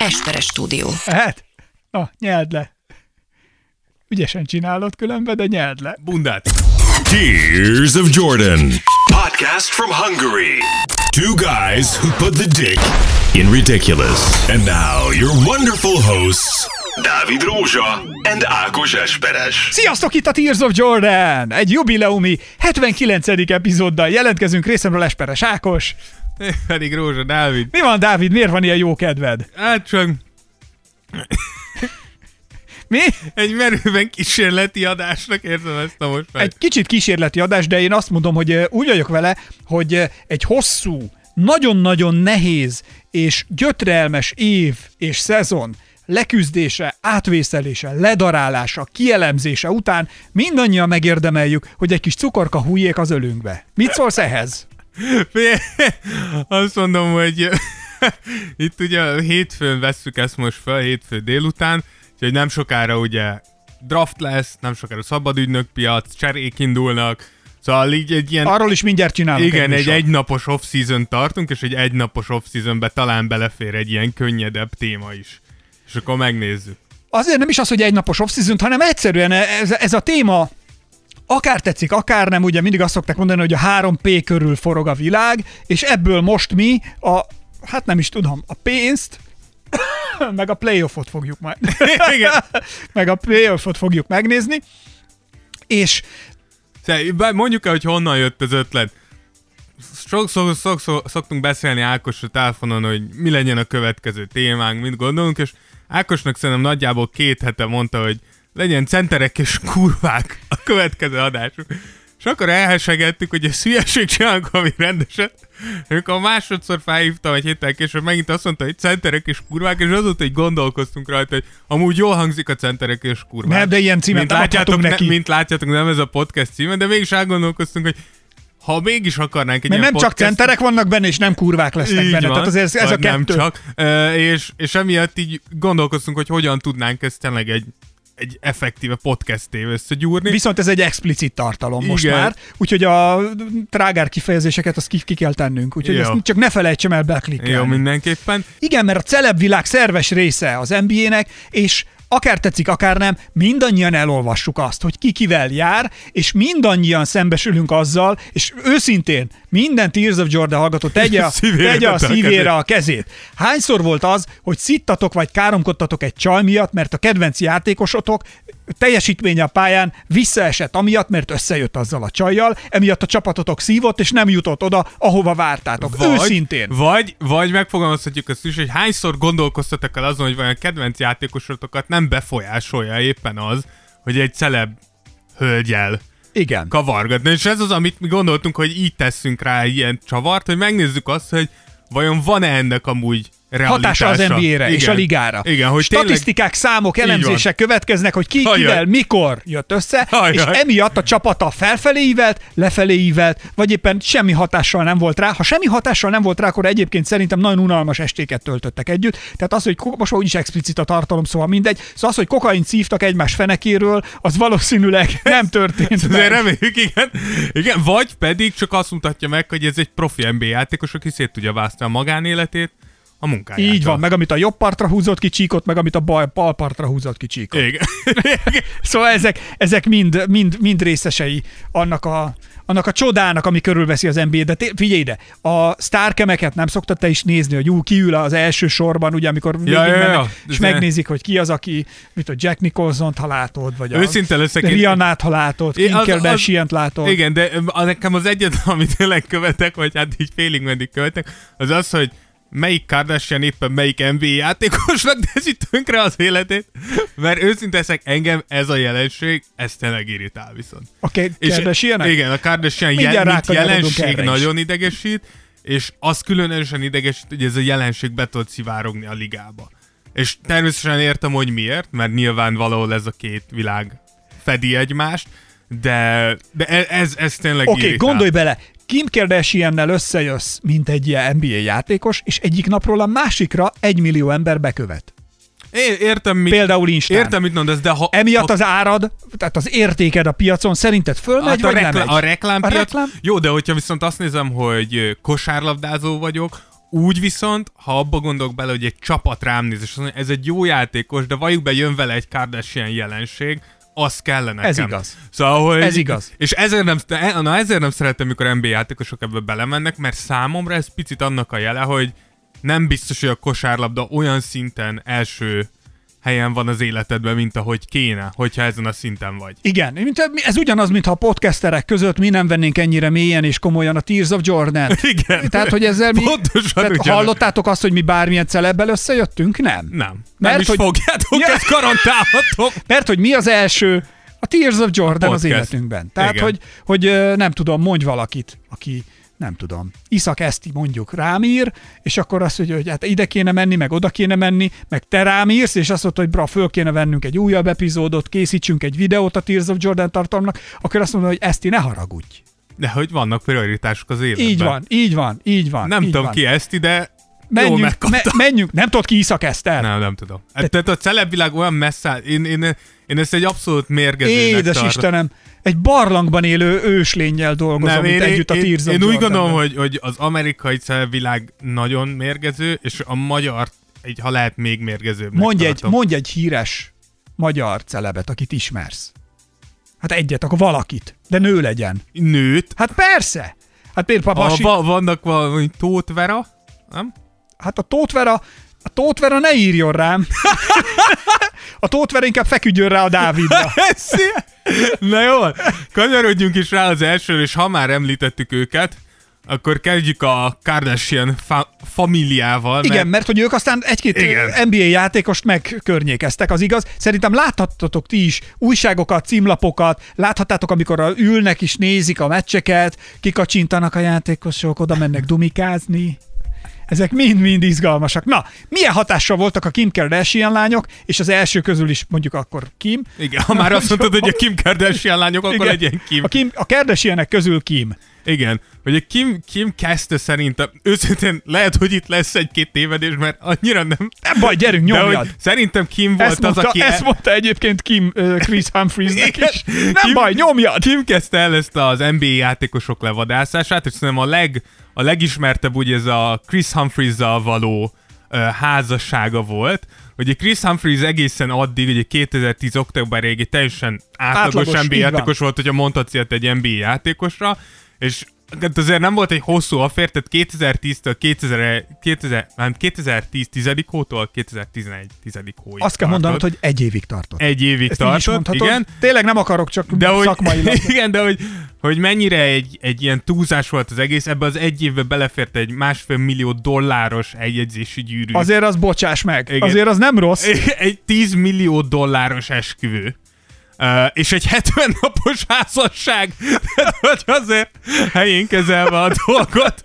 Esperes stúdió. Hát? Na, nyeld le. Ügyesen csinálod különben, de nyeld le. Bundát. Tears of Jordan. Podcast from Hungary. Two guys who put the dick in ridiculous. And now your wonderful hosts, Dávid Rózsa and Ákos Esperes. Sziasztok, itt a Tears of Jordan! Egy jubileumi 79. epizóddal jelentkezünk részemről Esperes Ákos. Én pedig Rózsa Dávid. Mi van, Dávid? Miért van ilyen jó kedved? Hát csak Mi? egy merőben kísérleti adásnak érzem ezt a most meg. Egy kicsit kísérleti adás, de én azt mondom, hogy úgy vagyok vele, hogy egy hosszú, nagyon-nagyon nehéz és gyötrelmes év és szezon leküzdése, átvészelése, ledarálása, kielemzése után mindannyian megérdemeljük, hogy egy kis cukorka hújjék az ölünkbe. Mit szólsz ehhez? Azt mondom, hogy itt ugye hétfőn vesszük ezt most fel, hétfő délután, úgyhogy nem sokára ugye draft lesz, nem sokára szabadügynök piac, cserék indulnak, szóval így egy ilyen... Arról is mindjárt csinálunk Igen, egy műsort. egynapos off-season tartunk, és egy egynapos off-seasonbe talán belefér egy ilyen könnyedebb téma is. És akkor megnézzük. azért nem is az, hogy egy napos off hanem egyszerűen ez, ez a téma akár tetszik, akár nem, ugye mindig azt szokták mondani, hogy a 3P körül forog a világ, és ebből most mi a, hát nem is tudom, a pénzt, meg a playoffot fogjuk majd. Igen. meg a playoffot fogjuk megnézni, és mondjuk el, hogy honnan jött az ötlet. Sokszor szok, szoktunk beszélni Ákosra telefonon, hogy mi legyen a következő témánk, mit gondolunk, és Ákosnak szerintem nagyjából két hete mondta, hogy legyen centerek és kurvák a következő adásunk. És akkor elhesegettük, hogy ez hülyeség csinálunk valami rendeset. Amikor másodszor felhívtam egy héttel később, megint azt mondta, hogy centerek és kurvák, és azóta, hogy gondolkoztunk rajta, hogy amúgy jól hangzik a centerek és kurvák. Nem, de ilyen címet mint látjátok, neki. Ne, mint látjátok, nem ez a podcast címe, de mégis elgondolkoztunk, hogy ha mégis akarnánk egy mert nem csak podcast- centerek vannak benne, és nem kurvák lesznek így benne. van, Tehát azért ez, ez a vagy nem kettő. csak. Ö, és, és emiatt így gondolkoztunk, hogy hogyan tudnánk ezt tényleg egy, egy effektíve podcasté összegyúrni. Viszont ez egy explicit tartalom most Igen. már, úgyhogy a trágár kifejezéseket azt ki, ki kell tennünk, úgyhogy Jó. ezt csak ne felejtsem el beklikkelni. Jó, mindenképpen. Igen, mert a celebvilág szerves része az NBA-nek, és akár tetszik, akár nem, mindannyian elolvassuk azt, hogy ki kivel jár, és mindannyian szembesülünk azzal, és őszintén minden Tears of Jordan hallgató tegye a, Szívére tegye a szívére kezét. a kezét. Hányszor volt az, hogy szittatok vagy káromkodtatok egy csaj miatt, mert a kedvenc játékosotok teljesítménye a pályán visszaesett amiatt, mert összejött azzal a csajjal, emiatt a csapatotok szívott, és nem jutott oda, ahova vártátok. Őszintén. Vagy, vagy megfogalmazhatjuk azt is, hogy hányszor gondolkoztatok el azon, hogy vajon a kedvenc játékosotokat nem befolyásolja éppen az, hogy egy celeb hölgyel Igen. kavargatni. És ez az, amit mi gondoltunk, hogy így teszünk rá ilyen csavart, hogy megnézzük azt, hogy vajon van-e ennek amúgy. Hatása az NBA-re és a ligára. Igen, hogy Statisztikák, számok, Így elemzések következnek, hogy ki, Ajaj. kivel, mikor jött össze, Ajaj. és emiatt a csapata felfelé ívelt, lefelé ívelt, vagy éppen semmi hatással nem volt rá. Ha semmi hatással nem volt rá, akkor egyébként szerintem nagyon unalmas estéket töltöttek együtt. Tehát az, hogy most úgyis explicit a tartalom, szóval mindegy. Szóval az, hogy kokain szívtak egymás fenekéről, az valószínűleg nem történt. Azért meg. reméljük, igen. igen. Vagy pedig csak azt mutatja meg, hogy ez egy profi NBA játékos, aki szét tudja választani a magánéletét a munkájától. Így van, meg amit a jobb partra húzott ki csíkot, meg amit a bal, bal partra húzott ki csíkot. Igen. Szóval ezek, ezek mind, mind, mind részesei annak a, annak a csodának, ami körülveszi az NBA. De té- figyelj ide, a sztárkemeket nem szoktad te is nézni, hogy ú, kiül az első sorban, ugye, amikor ja, ja. mennek, és Ez- megnézik, hogy ki az, aki, mit a Jack Nicholson-t, ha látod, vagy Őszinte leszek, a én- Rihanna-t, ha látod, Kardashian-t látod. Igen, de nekem az egyetlen, amit tényleg követek, vagy hát így félig meddig követek, az az, hogy melyik Kardashian éppen melyik NBA játékosnak teszi tönkre az életét, mert őszinte engem ez a jelenség, ez tényleg irritál viszont. Oké, És- Kardashian-ek? Igen, a Kardashian jel, jelenség erre is. nagyon idegesít, és az különösen idegesít, hogy ez a jelenség be tud szivárogni a ligába. És természetesen értem, hogy miért, mert nyilván valahol ez a két világ fedi egymást, de, de e- ez, ez tényleg Oké, okay, gondolj bele, Kim Kardashian-nel összejössz, mint egy ilyen NBA játékos, és egyik napról a másikra egy millió ember bekövet. É, értem, mit, Például Instán. értem, mit mondasz, de ha... Emiatt ha, az árad, tehát az értéked a piacon szerinted fölmegy, hát a, vagy reklá- nem megy? a reklámpiac, A reklám? Jó, de hogyha viszont azt nézem, hogy kosárlabdázó vagyok, Úgy viszont, ha abba gondolok bele, hogy egy csapat rám néz, és azt mondja, ez egy jó játékos, de valljuk be, jön vele egy Kardashian jelenség, az kellene nekem. Ez igaz. Szóval, hogy, Ez igaz. És ezért nem, na ezért nem szeretem, mikor NBA játékosok ebbe belemennek, mert számomra ez picit annak a jele, hogy nem biztos, hogy a kosárlabda olyan szinten első helyen van az életedben, mint ahogy kéne, hogyha ezen a szinten vagy. Igen, mint- ez ugyanaz, mintha a podcasterek között mi nem vennénk ennyire mélyen és komolyan a Tears of Jordan. Igen. Tehát, hogy ezzel mi... Pontosan tehát ugyanaz. hallottátok azt, hogy mi bármilyen celebbel összejöttünk? Nem. Nem. Nem Mert is hogy- fogjátok, Ja. ezt garantálhatom. Mert hogy mi az első? A Tears of Jordan az Podcast. életünkben. Tehát, Igen. hogy, hogy nem tudom, mondj valakit, aki nem tudom, Iszak Eszti mondjuk rám ír, és akkor azt mondja, hogy hát ide kéne menni, meg oda kéne menni, meg te rám írsz, és azt mondta, hogy bra, föl kéne vennünk egy újabb epizódot, készítsünk egy videót a Tears of Jordan tartalomnak, akkor azt mondom, hogy Eszti, ne haragudj. De hogy vannak prioritások az életben. Így van, így van, így van. Nem így tudom van. ki ezt ide, Menjünk, me, menjünk, nem tudod ki Iszak Eszter? Nem, nem tudom. De... Tehát a celebvilág olyan messze áll. Én, én, én ezt egy abszolút mérgezőnek Édes tartom. Istenem, egy barlangban élő őslényel dolgozom itt együtt a én, Tears of én úgy gondolom, hogy, hogy az amerikai celebvilág nagyon mérgező, és a magyar egy, ha lehet még mérgezőbb. Mondj egy, mondj egy híres magyar celebet, akit ismersz. Hát egyet, akkor valakit. De nő legyen. Nőt. Hát persze. Hát például A, Pasi, va, vannak valami Tóth Vera, nem? hát a Tótvera, a Tótvera ne írjon rám. a Tótvera inkább feküdjön rá a Dávidra. Na jó, kanyarodjunk is rá az elsőre, és ha már említettük őket, akkor kezdjük a Kardashian fa- familiával. Igen, mert hogy ők aztán egy-két Igen. NBA játékost megkörnyékeztek, az igaz. Szerintem láthattatok ti is újságokat, címlapokat, láthattátok, amikor ülnek és nézik a meccseket, kikacsintanak a játékosok, oda mennek dumikázni. Ezek mind-mind izgalmasak. Na, milyen hatással voltak a Kim Kardashian lányok, és az első közül is mondjuk akkor Kim. Igen, ha már azt mondtad, hogy a Kim Kardashian lányok, akkor Igen. legyen Kim. A, Kim, a Kardashianek közül Kim. Igen, hogy a Kim, Kim kezdte szerintem, őszintén lehet, hogy itt lesz egy-két tévedés, mert annyira nem... Nem baj, gyerünk, De nyomjad. hogy szerintem Kim volt Ezt az, mondta, aki... ezt mondta egyébként Kim uh, Chris Humphriesnek Igen. is. Nem Kim- baj, nyomjad. Kim kezdte el ezt az NBA játékosok levadászását, és szerintem a, leg, a legismertebb ugye ez a Chris humphries való ö, házassága volt, Ugye Chris Humphries egészen addig, ugye 2010 októberig egy teljesen átlagos, Átlagos, NBA játékos volt, hogyha mondhatsz ilyet egy NBA játékosra, és hát azért nem volt egy hosszú affér, tehát 2010-től 2000, 2000, nem, 2010 tizedik hótól 2011 tizedik hóig Azt kell tartott. mondanod, hogy egy évig tartott. egy évig Ezt tartott, igen. Tényleg nem akarok csak De hogy, szakmailag. igen, de hogy, hogy mennyire egy, egy ilyen túlzás volt az egész, ebbe az egy évbe belefért egy másfél millió dolláros eljegyzési gyűrű. Azért az bocsáss meg. Igen. Azért az nem rossz. egy 10 millió dolláros esküvő. Uh, és egy 70 napos házasság, hogy azért helyén kezelve a dolgot.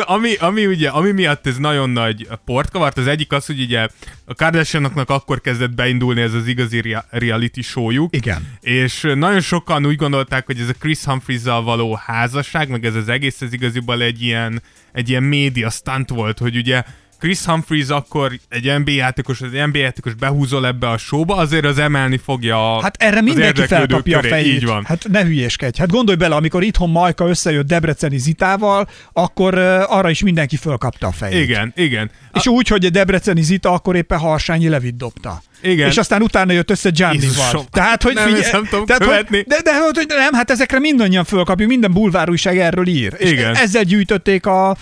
Ami, ami, ugye, ami miatt ez nagyon nagy port kavart, az egyik az, hogy ugye a Kardashianoknak akkor kezdett beindulni ez az igazi rea- reality showjuk. Igen. És nagyon sokan úgy gondolták, hogy ez a Chris humphries való házasság, meg ez az egész, ez igaziból egy ilyen, egy ilyen média stunt volt, hogy ugye Chris Humphries akkor egy NBA játékos, az NBA játékos behúzol ebbe a showba, azért az emelni fogja a, Hát erre mindenki felkapja a fejét. Így van. Hát ne hülyéskedj. Hát gondolj bele, amikor itthon Majka összejött Debreceni Zitával, akkor uh, arra is mindenki fölkapta a fejét. Igen, igen. És úgy, hogy a Debreceni Zita akkor éppen Harsányi Levit dobta. Igen. És aztán utána jött össze Giannival. Tehát, hogy Nem, figyelj, ezt nem tudom tehát, hogy, követni. de, de, hogy nem, hát ezekre mindannyian fölkapjuk, minden bulvárújság erről ír. És Igen. ezzel gyűjtötték a,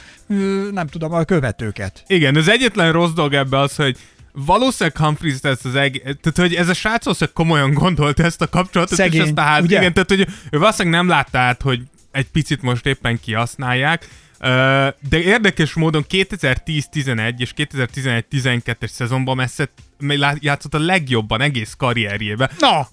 nem tudom, a követőket. Igen, az egyetlen rossz dolog ebbe az, hogy valószínűleg Humphries ezt az egész, tehát hogy ez a srác valószínűleg komolyan gondolt ezt a kapcsolatot, Szegény, és ezt a ház, ugye? igen, tehát hogy ő valószínűleg nem látta át, hogy egy picit most éppen kihasználják, de érdekes módon 2010-11 és 2011-12-es szezonban messze játszott a legjobban egész karrierjében. Na,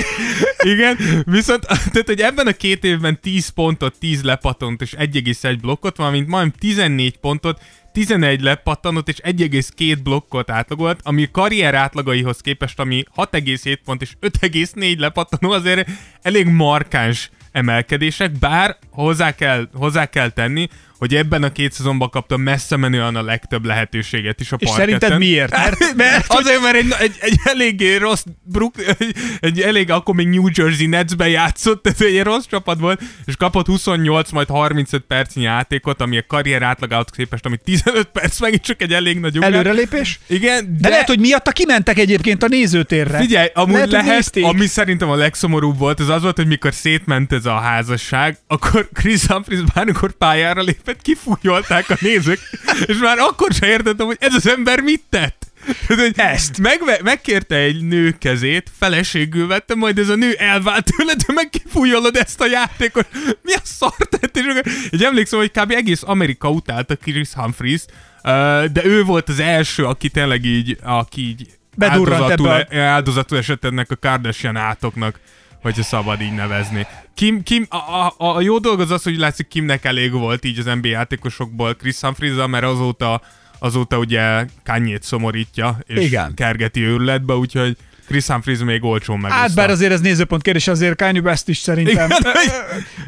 Igen, viszont tehát, hogy ebben a két évben 10 pontot, 10 lepatont és 1,1 blokkot, valamint majdnem 14 pontot, 11 lepattanot és 1,2 blokkot átlagolt, ami karrier átlagaihoz képest, ami 6,7 pont és 5,4 lepattanó azért elég markáns emelkedések, bár hozzá kell, hozzá kell tenni, hogy ebben a két szezonban kapta messze menően a legtöbb lehetőséget is a És parketten. szerinted miért? Mert, mert Azért, mert egy, egy, egy eléggé rossz Brook, egy, egy elég, akkor még New Jersey Netsbe játszott, tehát egy rossz csapat volt, és kapott 28, majd 35 percnyi játékot, ami a karrier átlagához képest, ami 15 perc, megint csak egy elég nagy ugrás. előrelépés? Igen, de, De lehet, hogy miatta kimentek egyébként a nézőtérre. Figyelj, amúgy Lehet, lehet, nézték. ami szerintem a legszomorúbb volt, az az volt, hogy mikor szétment ez a házasság, akkor Chris Humphries bármikor pályára lépett, kifújolták a nézők, és már akkor sem értettem, hogy ez az ember mit tett. Ezt. Megve, megkérte egy nő kezét, feleségül vette, majd ez a nő elvált tőle, de meg kifújolod ezt a játékot. Mi a szar tett? És akkor, így emlékszem, hogy kb. egész Amerika utálta Chris Humphries, de ő volt az első, aki tényleg így, aki így Bedurrant áldozatul, ebbe áldozatul esett ennek a Kardashian átoknak, hogyha szabad így nevezni. Kim, Kim, a, a, a, jó dolog az az, hogy látszik Kimnek elég volt így az NBA játékosokból Chris humphries mert azóta, azóta ugye kanye szomorítja, és Igen. kergeti őrületbe, úgyhogy Chris Humphries még olcsón megúszta. Hát bár azért ez nézőpont kérdés, azért Kanye West is szerintem. Igen,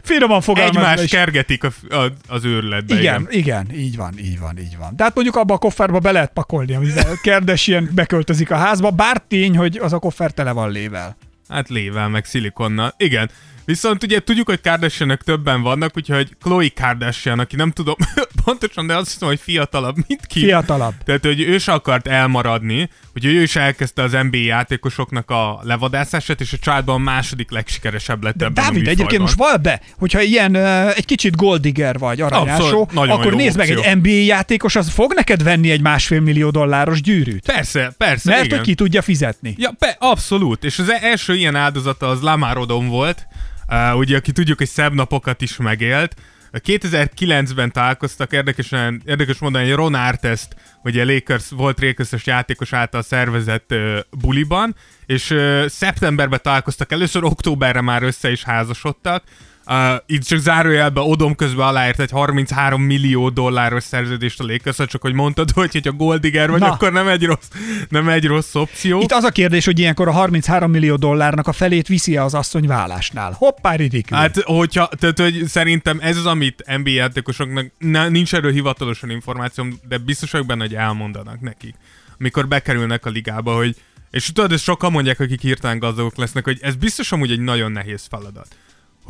Finoman fogalmazva Egymást is. kergetik a, a, az őrületbe. Igen, igen, így van, így van, így van. Tehát mondjuk abba a kofferba be lehet pakolni, amivel Kardashian beköltözik a házba, bár tény, hogy az a koffer tele van lével. Hát lével, meg szilikonnal. Igen. Viszont ugye tudjuk, hogy kardashian többen vannak, úgyhogy Chloe Kardashian, aki nem tudom pontosan, de azt hiszem, hogy fiatalabb, mint ki. Fiatalabb. Tehát, hogy ő se akart elmaradni, hogy ő is elkezdte az NBA játékosoknak a levadászását, és a családban a második legsikeresebb lett De ebben Dávid, a egyébként most val be, hogyha ilyen uh, egy kicsit goldigger vagy, aranyásó, akkor nézd meg, egy NBA játékos, az fog neked venni egy másfél millió dolláros gyűrűt. Persze, persze, Mert igen. hogy ki tudja fizetni. Ja, be, abszolút. És az első ilyen áldozata az Lamar Odom volt, uh, ugye, aki tudjuk, hogy szebb napokat is megélt. 2009-ben találkoztak, érdekesen, érdekes mondani, hogy Ron Artest, ugye Lakers volt Lakers játékos által szervezett uh, buliban, és uh, szeptemberben találkoztak először, októberre már össze is házasodtak, Uh, itt csak zárójelben Odom közben aláírt egy 33 millió dolláros szerződést a lakers csak hogy mondtad, hogy hogyha Goldiger vagy, Na. akkor nem egy rossz, nem egy rossz opció. Itt az a kérdés, hogy ilyenkor a 33 millió dollárnak a felét viszi az asszony vállásnál. Hoppá, ridikül. Hát, hogyha, tehát, hogy szerintem ez az, amit NBA játékosoknak, ne, nincs erről hivatalosan információm, de biztos vagyok benne, hogy elmondanak nekik, amikor bekerülnek a ligába, hogy és tudod, ezt sokan mondják, akik hirtelen gazdagok lesznek, hogy ez biztos amúgy egy nagyon nehéz feladat.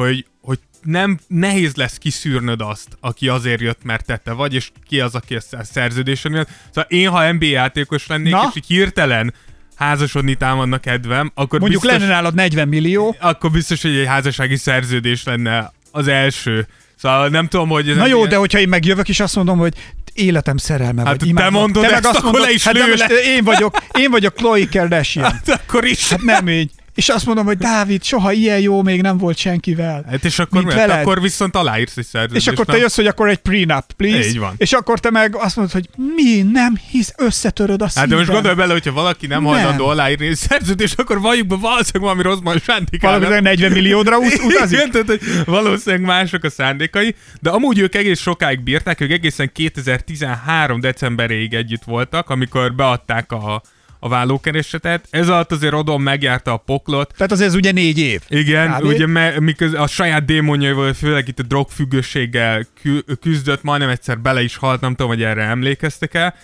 Hogy, hogy nem nehéz lesz kiszűrnöd azt, aki azért jött, mert te te vagy, és ki az, aki a szerződésen jött. Szóval én, ha NBA játékos lennék, Na? és így hirtelen házasodni támadna kedvem, akkor Mondjuk biztos, lenne nálad 40 millió, akkor biztos, hogy egy házassági szerződés lenne az első. Szóval nem tudom, hogy... Ez Na jó, ilyen- de hogyha én megjövök, és azt mondom, hogy életem szerelme Hát vagy, te imádlak. mondod te ezt, meg azt akkor mondod, le is hát le. én vagyok, én vagyok Chloe Kardashian. Hát akkor is. Hát nem így. És azt mondom, hogy Dávid, soha ilyen jó még nem volt senkivel. Hát és akkor, Mint mert veled. akkor viszont aláírsz egy szerződést. És akkor te nem? jössz, hogy akkor egy prenup, please. Így van. És akkor te meg azt mondod, hogy mi, nem hisz, összetöröd a Hát szívem. de most gondolj bele, hogyha valaki nem, Nem. hajlandó aláírni egy szerződést, akkor valljuk be valószínűleg valami rosszban sándikál. Valamileg 40 milliódra ut- utazik. Igen, tehát, hogy valószínűleg mások a szándékai, de amúgy ők egész sokáig bírták, ők egészen 2013 decemberéig együtt voltak, amikor beadták a, a vállókeresetet. Ez alatt azért Odom megjárta a poklot, Tehát az ez ugye négy év. igen, Kb. ugye me, miköz a saját démonjaival, főleg itt a drogfüggőséggel kü- küzdött, majdnem egyszer bele is halt, nem tudom, hogy erre emlékeztek el.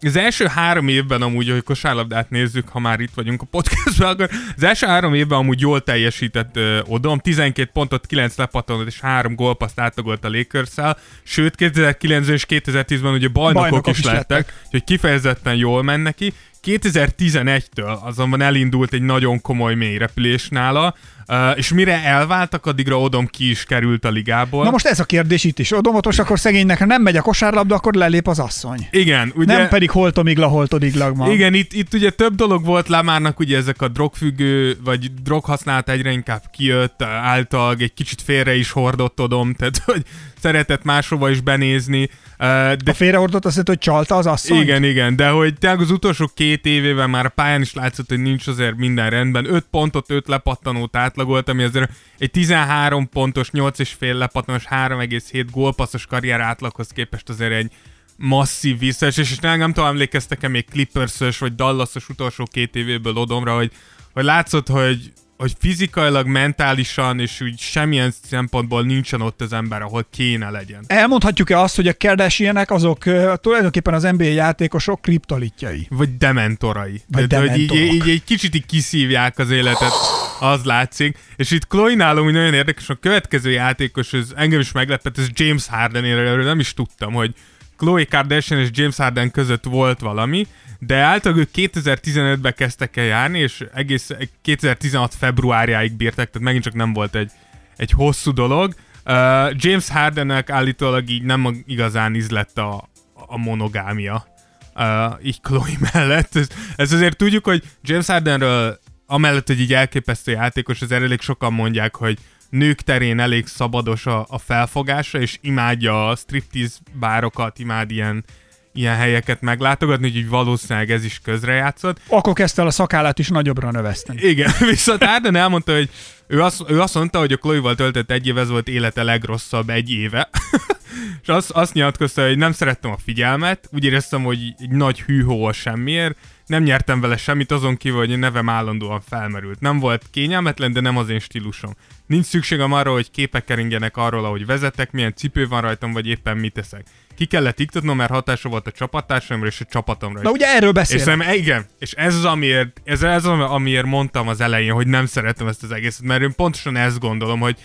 Az első három évben amúgy, hogy kosárlabdát nézzük, ha már itt vagyunk a podcastban, akkor az első három évben amúgy jól teljesített Odom, 12 pontot, 9 lepattanót és 3 gólpaszt átlagolt a lakers sőt 2009 és 2010-ben ugye bajnokok, Bajnokok is is lettek, lettek. úgyhogy kifejezetten jól ment neki. 2011-től azonban elindult egy nagyon komoly mélyrepülés nála, uh, és mire elváltak, addigra Odom ki is került a ligából. Na most ez a kérdés itt is. Odomotos, akkor szegénynek, ha nem megy a kosárlabda, akkor lelép az asszony. igen, ugye... Nem pedig holtomigla, holtodiglag Igen, itt, itt ugye több dolog volt Lamárnak, ugye ezek a drogfüggő, vagy droghasználat egyre inkább kijött, által egy kicsit félre is hordott Odom, tehát hogy szeretett máshova is benézni, de A félrehordott azt jelenti, hogy csalta az asszony. Igen, igen, de hogy tényleg az utolsó két évében már a pályán is látszott, hogy nincs azért minden rendben. 5 pontot, 5 lepattanót átlagolt, ami azért egy 13 pontos, 8,5 lepattanós, 3,7 gólpasszos karrier átlaghoz képest azért egy masszív visszaesés, és nem, nem tudom, emlékeztek-e még Clippers-ös vagy Dallas-os utolsó két évéből Odomra, hogy, hogy látszott, hogy hogy fizikailag, mentálisan és úgy semmilyen szempontból nincsen ott az ember, ahol kéne legyen. Elmondhatjuk-e azt, hogy a Kardashianek azok uh, tulajdonképpen az NBA játékosok kriptolitjai? Vagy dementorai. Vagy Tehát, hogy így, így, egy kicsit így kiszívják az életet, az látszik. És itt Chloe nálom nagyon érdekes, a következő játékos, ez engem is meglepett, ez James Harden, én nem is tudtam, hogy Chloe Kardashian és James Harden között volt valami, de általában ők 2015-ben kezdtek el járni, és egész 2016 februárjáig bírtak, tehát megint csak nem volt egy, egy hosszú dolog. Uh, James Hardennek állítólag így nem igazán ízlett a, a monogámia uh, így Chloe mellett. Ez, ez azért tudjuk, hogy James Hardenről amellett, hogy így elképesztő játékos, az elég sokan mondják, hogy nők terén elég szabados a, a felfogása, és imádja a striptease bárokat, imád ilyen, ilyen helyeket meglátogatni, úgyhogy valószínűleg ez is közrejátszott. Akkor kezdte el a szakállát is nagyobbra növeszteni. Igen, viszont Arden elmondta, hogy ő azt, ő azt mondta, hogy a Chloe-val töltött egy év, ez volt élete legrosszabb egy éve. és azt, azt nyilatkozta, hogy nem szerettem a figyelmet, úgy éreztem, hogy egy nagy hűhó a semmiért, nem nyertem vele semmit, azon kívül, hogy a nevem állandóan felmerült. Nem volt kényelmetlen, de nem az én stílusom. Nincs szükségem arra, hogy képek keringenek arról, ahogy vezetek, milyen cipő van rajtam, vagy éppen mit teszek. Ki kellett iktatnom, mert hatása volt a csapattársamra és a csapatomra is. Na ugye erről És beszélek. szerintem, igen, és ez az, amiért, ez az, amiért mondtam az elején, hogy nem szeretem ezt az egészet, mert én pontosan ezt gondolom, hogy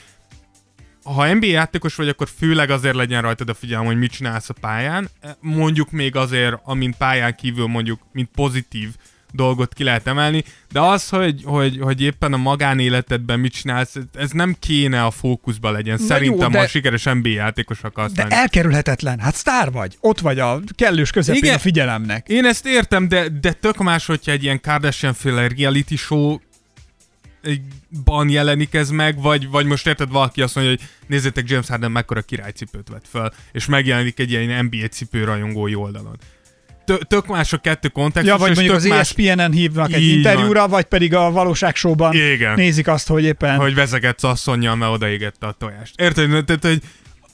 ha NBA játékos vagy, akkor főleg azért legyen rajtad a figyelem, hogy mit csinálsz a pályán. Mondjuk még azért, amint pályán kívül mondjuk, mint pozitív dolgot ki lehet emelni, de az, hogy, hogy, hogy éppen a magánéletedben mit csinálsz, ez nem kéne a fókuszba legyen. Na Szerintem, jó, de- ha sikeres NBA játékos akarsz De lenni. elkerülhetetlen. Hát sztár vagy. Ott vagy a kellős közepén Igen. a figyelemnek. Én ezt értem, de, de tök más, hogyha egy ilyen Kardashian-féle reality show ban jelenik ez meg, vagy, vagy most érted, valaki azt mondja, hogy nézzétek, James Harden mekkora királycipőt vett fel, és megjelenik egy ilyen NBA cipő rajongói oldalon. Tö- tök más a kettő kontextus, Ja, vagy mondjuk az más, ESPN-en hívnak egy interjúra, vagy pedig a valóságsóban Igen. nézik azt, hogy éppen... hogy vezegetsz asszonynal, mert odaégette a tojást. Érted? Tehát, hogy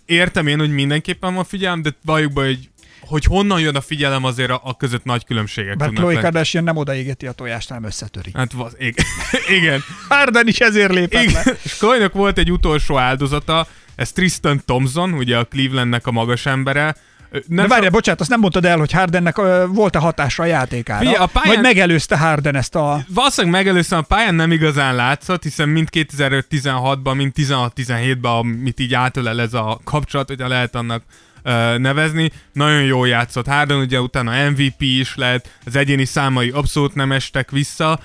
értem én, hogy mindenképpen van figyelem, de valljuk be, hogy, hogy honnan jön a figyelem, azért a, a között nagy különbségek Mert tudnak lenni. Kardashian nem odaégeti a tojást, hanem összetöri. Hát, vaz, igen. Harden is ezért lépett le. Igen, és chloe volt egy utolsó áldozata, ez Tristan Thompson, ugye a Clevelandnek a magas embere. Ö, De Nem várjál, bocsánat, azt nem mondtad el, hogy Hardennek volt-e hatása a játékára? Figyelj, a pályán- Vagy megelőzte Harden ezt a... Valószínűleg megelőzően a pályán nem igazán látszott, hiszen mind 2016-ban, mind 16-17-ben, amit így átölel ez a kapcsolat, hogyha lehet annak nevezni, nagyon jól játszott. Harden ugye utána MVP is lett, az egyéni számai abszolút nem estek vissza,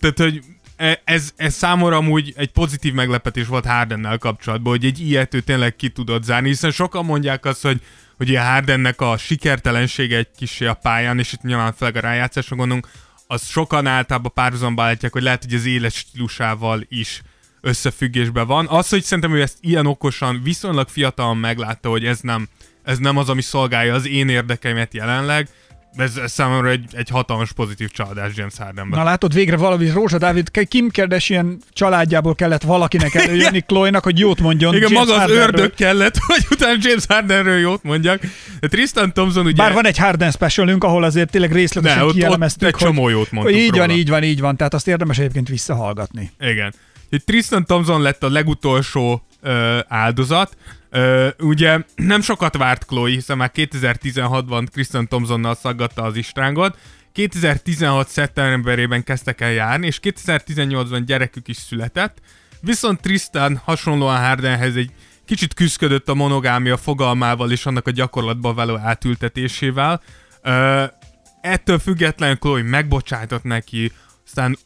tehát, hogy e- ez, ez számomra amúgy egy pozitív meglepetés volt Hardennel kapcsolatban, hogy egy ilyet ő tényleg ki tudott zárni, hiszen sokan mondják azt, hogy hogy ilyen Hardennek a sikertelensége egy kis a pályán, és itt nyilván főleg a rájátszásra gondolunk, az sokan általában párhuzamba állítják, hogy lehet, hogy az élet stílusával is összefüggésben van. Az, hogy szerintem ő ezt ilyen okosan, viszonylag fiatalon meglátta, hogy ez nem, ez nem az, ami szolgálja az én érdekeimet jelenleg, ez, ez számomra egy, egy hatalmas pozitív csalódás James Hardenben. Na látod, végre valami Rózsa Dávid, Kim Kardashian családjából kellett valakinek előjönni Chloe-nak, hogy jót mondjon Igen, James maga az Hardenről. ördög kellett, hogy utána James Hardenről jót mondjak. De Tristan Thompson ugye... Bár van egy Harden specialünk, ahol azért tényleg részletesen Ne, ott- ott kielemeztük, egy csomó jót mondtunk Így van, róla. így van, így van. Tehát azt érdemes egyébként visszahallgatni. Igen. Tristan Thompson lett a legutolsó ö, áldozat. Ö, ugye nem sokat várt Chloe, hiszen már 2016-ban Tristan Thompsonnal szaggatta az istrángot. 2016. szeptemberében kezdtek el járni, és 2018-ban gyerekük is született. Viszont Tristan hasonlóan Hardenhez egy kicsit küzdködött a monogámia fogalmával és annak a gyakorlatba való átültetésével. Ö, ettől függetlenül Chloe megbocsájtott neki, aztán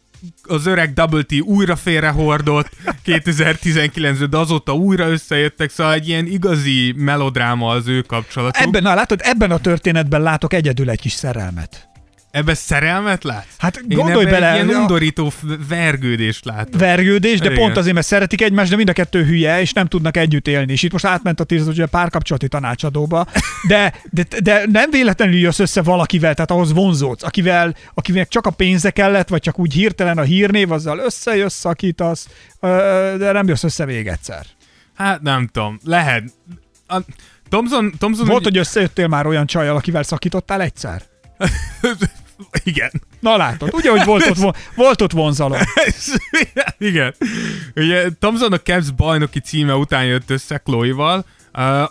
az öreg Double T újra félrehordott 2019-ben, de azóta újra összejöttek, szóval egy ilyen igazi melodráma az ő kapcsolatuk. Ebben, na látod, ebben a történetben látok egyedül egy kis szerelmet. Ebbe szerelmet látsz? Hát Én gondolj ebbe bele, ilyen a- undorító vergődést látok. vergődés, de Igen. pont azért, mert szeretik egymást, de mind a kettő hülye, és nem tudnak együtt élni. És itt most átment a tíz ugye párkapcsolati tanácsadóba, de, de, de, nem véletlenül jössz össze valakivel, tehát ahhoz vonzódsz, akivel, akinek csak a pénze kellett, vagy csak úgy hirtelen a hírnév, azzal összejössz, szakítasz, ö, de nem jössz össze még egyszer. Hát nem tudom, lehet. A Thompson, Thompson Volt, hogy összejöttél már olyan csajjal, akivel szakítottál egyszer? Igen. Na látod, ugye, hogy volt ott, volt ott vonzalom. Igen. Ugye Thompson a Cavs bajnoki címe után jött össze Chloe-val,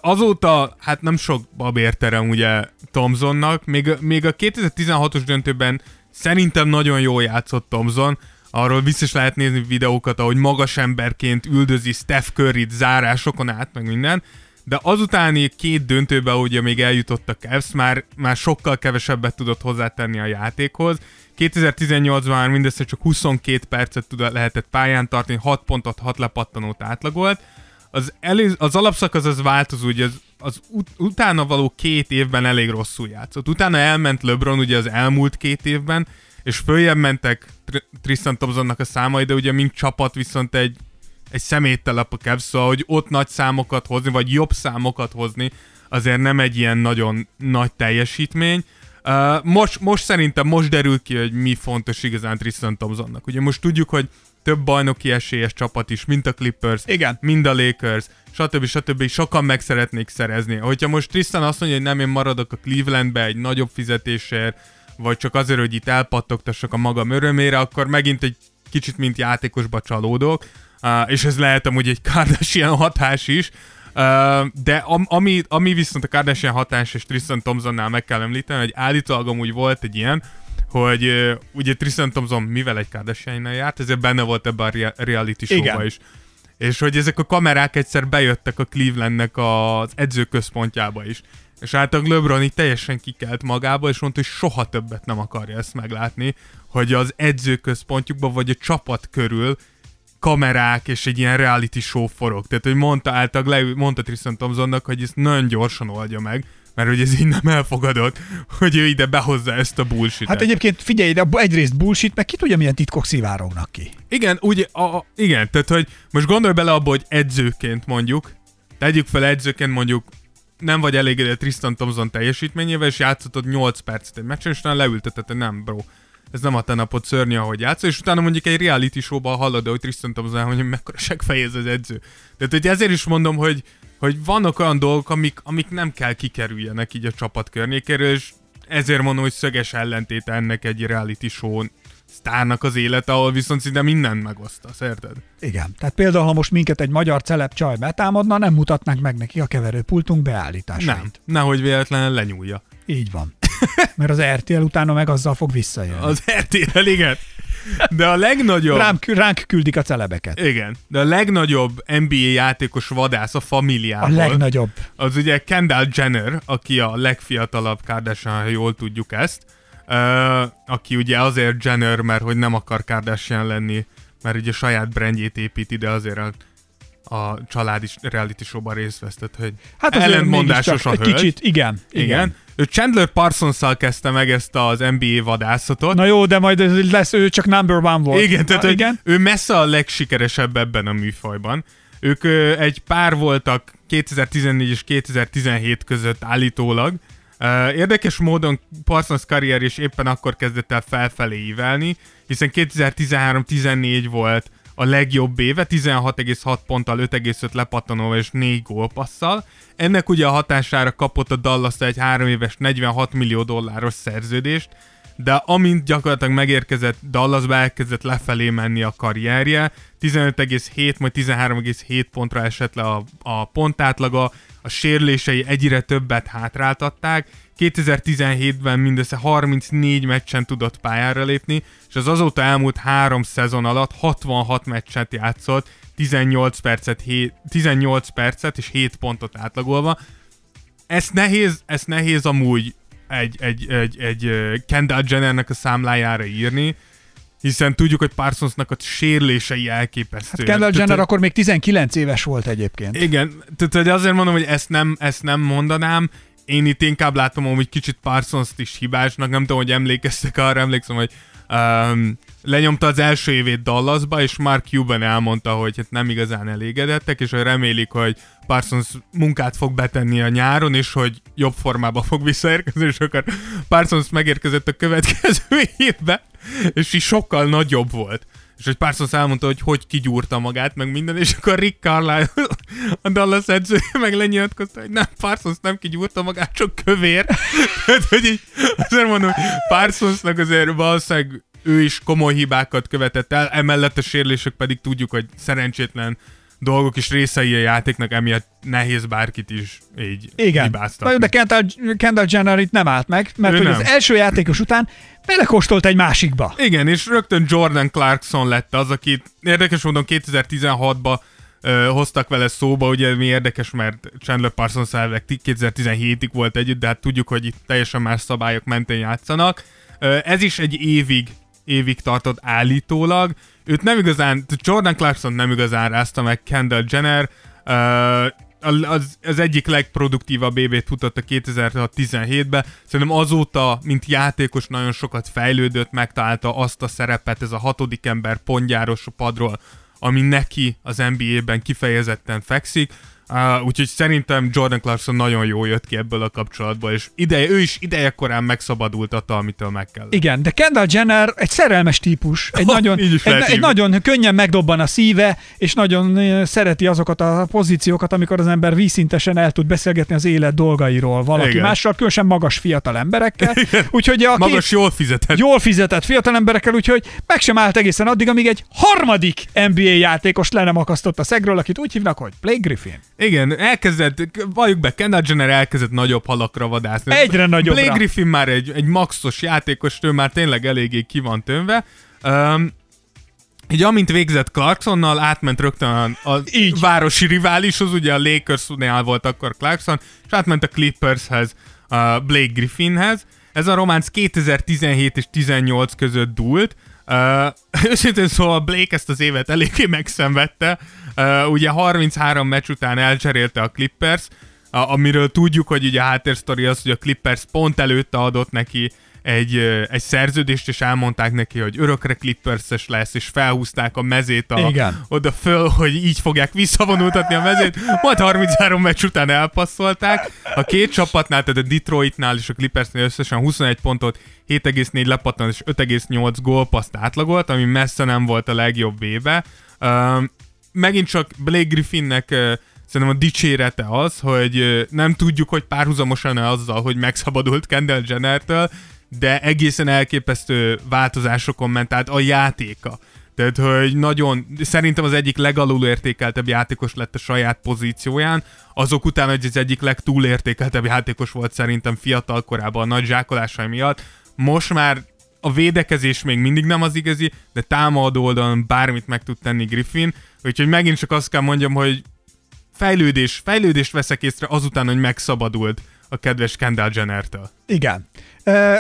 azóta, hát nem sok babérterem ugye Thompsonnak, még, még a 2016-os döntőben szerintem nagyon jól játszott Thompson, arról biztos lehet nézni videókat, ahogy magas emberként üldözi Steph curry zárásokon át, meg minden, de azutáni két döntőben ugye még eljutott a Cavs, már, már sokkal kevesebbet tudott hozzátenni a játékhoz. 2018-ban már mindössze csak 22 percet tud, lehetett pályán tartani, 6 pontot, 6 lepattanót átlagolt. Az, elő, az alapszakasz az változó, ugye az, az ut- utána való két évben elég rosszul játszott. Utána elment LeBron ugye az elmúlt két évben, és följebb mentek Tristan Thompsonnak a számai, de ugye mint csapat viszont egy, egy szeméttelep a Cavs, szóval hogy ott nagy számokat hozni, vagy jobb számokat hozni, azért nem egy ilyen nagyon nagy teljesítmény. Uh, most, most szerintem most derül ki, hogy mi fontos igazán Tristan Thompsonnak. Ugye most tudjuk, hogy több bajnoki esélyes csapat is, mint a Clippers, Igen. mind a Lakers, stb. stb. sokan meg szeretnék szerezni. Hogyha most Tristan azt mondja, hogy nem, én maradok a Clevelandbe egy nagyobb fizetésért, vagy csak azért, hogy itt elpattogtassak a magam örömére, akkor megint egy kicsit mint játékosba csalódok, uh, és ez lehet amúgy egy Kardashian hatás is, Uh, de am, ami, ami viszont a Kardashian hatás és Tristan Thompsonnál meg kell említeni, hogy állítólag amúgy volt egy ilyen, hogy uh, ugye Tristan Thompson mivel egy kardashian járt, ezért benne volt ebben a reality show is. És hogy ezek a kamerák egyszer bejöttek a Clevelandnek az edzőközpontjába is. És általában LeBron így teljesen kikelt magába, és mondta, hogy soha többet nem akarja ezt meglátni, hogy az edzőközpontjukban vagy a csapat körül kamerák és egy ilyen reality show forog. Tehát, hogy mondta általában, le, mondta Tristan Thompsonnak, hogy ezt nagyon gyorsan oldja meg, mert hogy ez így nem elfogadott, hogy ő ide behozza ezt a bullshit Hát egyébként figyelj, de egyrészt bullshit, meg ki tudja, milyen titkok szivárognak ki. Igen, ugye, a, a, igen, tehát hogy most gondolj bele abba, hogy edzőként mondjuk, tegyük fel edzőként mondjuk nem vagy elégedett Tristan Thompson teljesítményével, és játszottad 8 percet egy meccsen, és leültetett, nem, bro, ez nem a te napot szörnyű, ahogy játszol, és utána mondjuk egy reality showban hallod, hogy Tristan Thompson, hogy mekkora segfejez az edző. Tehát, hogy ezért is mondom, hogy, hogy vannak olyan dolgok, amik, amik nem kell kikerüljenek így a csapat környékéről, és ezért mondom, hogy szöges ellentéte ennek egy reality show sztárnak az élete, ahol viszont szinte mindent megoszta, érted? Igen. Tehát például, ha most minket egy magyar celeb csaj betámadna, nem mutatnánk meg neki a keverőpultunk beállításait. Nem, nehogy véletlenül lenyúlja. Így van. Mert az RTL utána meg azzal fog visszajönni. Az RTL, igen. De a legnagyobb... Rám, ránk küldik a celebeket. Igen. De a legnagyobb NBA játékos vadász a familiából. A legnagyobb. Az ugye Kendall Jenner, aki a legfiatalabb Kardashian, ha jól tudjuk ezt. Uh, aki ugye azért Jenner, mert hogy nem akar Kardashian lenni, mert ugye saját brandjét épít ide azért a, a család is reality showban részt vesztett, hogy hát ellentmondásos a hölgy. Kicsit, igen. Igen. igen. Ő Chandler parsons kezdte meg ezt az NBA vadászatot. Na jó, de majd lesz, ő csak number one volt. Igen, tehát Na, igen? ő messze a legsikeresebb ebben a műfajban. Ők ö, egy pár voltak 2014 és 2017 között állítólag. Érdekes módon Parsons karrier is éppen akkor kezdett el felfelé ívelni, hiszen 2013-14 volt a legjobb éve, 16,6 ponttal, 5,5 lepattanóval és 4 gólpasszal. Ennek ugye a hatására kapott a Dallas egy 3 éves 46 millió dolláros szerződést, de amint gyakorlatilag megérkezett Dallasba, elkezdett lefelé menni a karrierje, 15,7 majd 13,7 pontra esett le a, a pontátlaga, a sérülései egyre többet hátráltatták, 2017-ben mindössze 34 meccsen tudott pályára lépni, és az azóta elmúlt három szezon alatt 66 meccset játszott, 18 percet, 7, 18 percet és 7 pontot átlagolva. Ez nehéz, ez nehéz amúgy egy, egy, egy, egy Kendall Jennernek a számlájára írni, hiszen tudjuk, hogy Parsonsnak a sérülései elképesztő. Hát Kendall Jenner akkor még 19 éves volt egyébként. Igen, tehát azért mondom, hogy ezt nem, ezt nem mondanám, én itt inkább látom hogy kicsit parsons is hibásnak, nem tudom, hogy emlékeztek arra, emlékszem, hogy um, lenyomta az első évét Dallasba, és Mark Cuban elmondta, hogy hát nem igazán elégedettek, és hogy remélik, hogy Parsons munkát fog betenni a nyáron, és hogy jobb formába fog visszaérkezni, és akkor Parsons megérkezett a következő évbe, és így sokkal nagyobb volt. És hogy Parsons elmondta, hogy hogy kigyúrta magát, meg minden, és akkor Rick Carlisle, a Dallas edző, meg lenyilatkozta, hogy nem, Parsons nem kigyúrta magát, csak kövér. Tehát, hogy így, azért mondom, hogy Parsonsnak azért valószínűleg ő is komoly hibákat követett el, emellett a sérülések pedig tudjuk, hogy szerencsétlen dolgok is részei a játéknak, emiatt nehéz bárkit is így Igen. hibáztatni. De Kendall, Kendall Jenner itt nem állt meg, mert Ő hogy nem. az első játékos után belekóstolt egy másikba. Igen, és rögtön Jordan Clarkson lett az, akit érdekes módon 2016-ba ö, hoztak vele szóba, ugye mi érdekes, mert Chandler Parsons elvileg 2017-ig volt együtt, de hát tudjuk, hogy itt teljesen más szabályok mentén játszanak. Ö, ez is egy évig évig tartott állítólag. Őt nem igazán, Jordan Clarkson nem igazán rázta meg Kendall Jenner, ö, az, az egyik legproduktívabb BB-t futott a 2017-ben. Szerintem azóta, mint játékos nagyon sokat fejlődött, megtalálta azt a szerepet, ez a hatodik ember pontjáros a padról, ami neki az NBA-ben kifejezetten fekszik. Uh, úgyhogy szerintem Jordan Clarkson nagyon jól jött ki ebből a kapcsolatból, és ideje, ő is ideje korán megszabadult attól, amitől meg kell. Igen, de Kendall Jenner egy szerelmes típus, egy, nagyon, egy, egy nagyon könnyen megdobban a szíve, és nagyon szereti azokat a pozíciókat, amikor az ember vízszintesen el tud beszélgetni az élet dolgairól valaki Igen. mással, különösen magas fiatal emberekkel. Úgyhogy a Magas, jól fizetett. jól fizetett fiatal emberekkel, úgyhogy meg sem állt egészen addig, amíg egy harmadik NBA játékos le nem akasztott a szegről, akit úgy hívnak, hogy Blake Griffin. Igen, elkezdett, valljuk be, Kendall Jenner elkezdett nagyobb halakra vadászni. Egyre nagyobbra. Blake Griffin már egy, egy maxos játékos, ő már tényleg eléggé ki van tömve. Um, így amint végzett Clarksonnal, átment rögtön a, a Így. városi riválishoz, ugye a Lakersnél volt akkor Clarkson, és átment a Clippershez, a Blake Griffinhez. Ez a románc 2017 és 18 között dúlt. Uh, őszintén szóval Blake ezt az évet eléggé megszenvedte. Uh, ugye 33 meccs után elcserélte a Clippers, a, amiről tudjuk, hogy ugye a háttérsztori az, hogy a Clippers pont előtte adott neki egy, egy szerződést, és elmondták neki, hogy örökre Clipperses lesz, és felhúzták a mezét a, Igen. oda föl, hogy így fogják visszavonultatni a mezét. Majd 33 meccs után elpasszolták. A két csapatnál, tehát a Detroitnál és a Clippersnél összesen 21 pontot, 7,4 lepattanat és 5,8 gólpaszt átlagolt, ami messze nem volt a legjobb éve. Um, megint csak Blake Griffinnek szerintem a dicsérete az, hogy nem tudjuk, hogy párhuzamosan azzal, hogy megszabadult Kendall Jennertől, de egészen elképesztő változásokon ment át a játéka. Tehát, hogy nagyon, szerintem az egyik legalul értékeltebb játékos lett a saját pozícióján, azok után, hogy az egyik legtúlértékeltebb játékos volt szerintem fiatal korában a nagy zsákolásai miatt. Most már a védekezés még mindig nem az igazi, de támadó oldalon bármit meg tud tenni Griffin, úgyhogy megint csak azt kell mondjam, hogy fejlődés, fejlődést veszek észre azután, hogy megszabadult a kedves Kendall Jenner-től. Igen.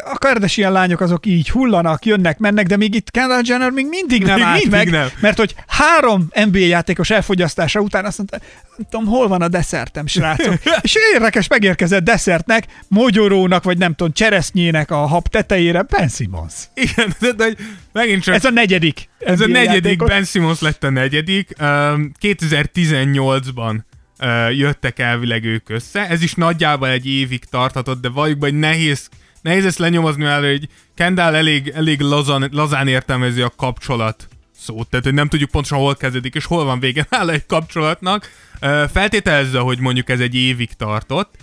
A Kardashian lányok azok így hullanak, jönnek, mennek, de még itt Kendall Jenner még mindig nem Még állt mindig meg, nem. mert hogy három NBA játékos elfogyasztása után azt mondta, nem tudom, hol van a desszertem, srácok. És érdekes megérkezett desszertnek, mogyorónak, vagy nem tudom, cseresznyének a hab tetejére Ben Simmons. Igen, de, de megint csak... Ez a negyedik. Ez a NBA negyedik, játékos. Ben Simmons lett a negyedik. Um, 2018-ban uh, jöttek elvileg ők össze. Ez is nagyjából egy évig tarthatott, de valljuk be, hogy nehéz, nehéz ezt lenyomozni, mert hogy Kendall elég, elég lazan, lazán értelmezi a kapcsolat szót, tehát hogy nem tudjuk pontosan hol kezdődik és hol van vége nála egy kapcsolatnak. Feltételezze, hogy mondjuk ez egy évig tartott,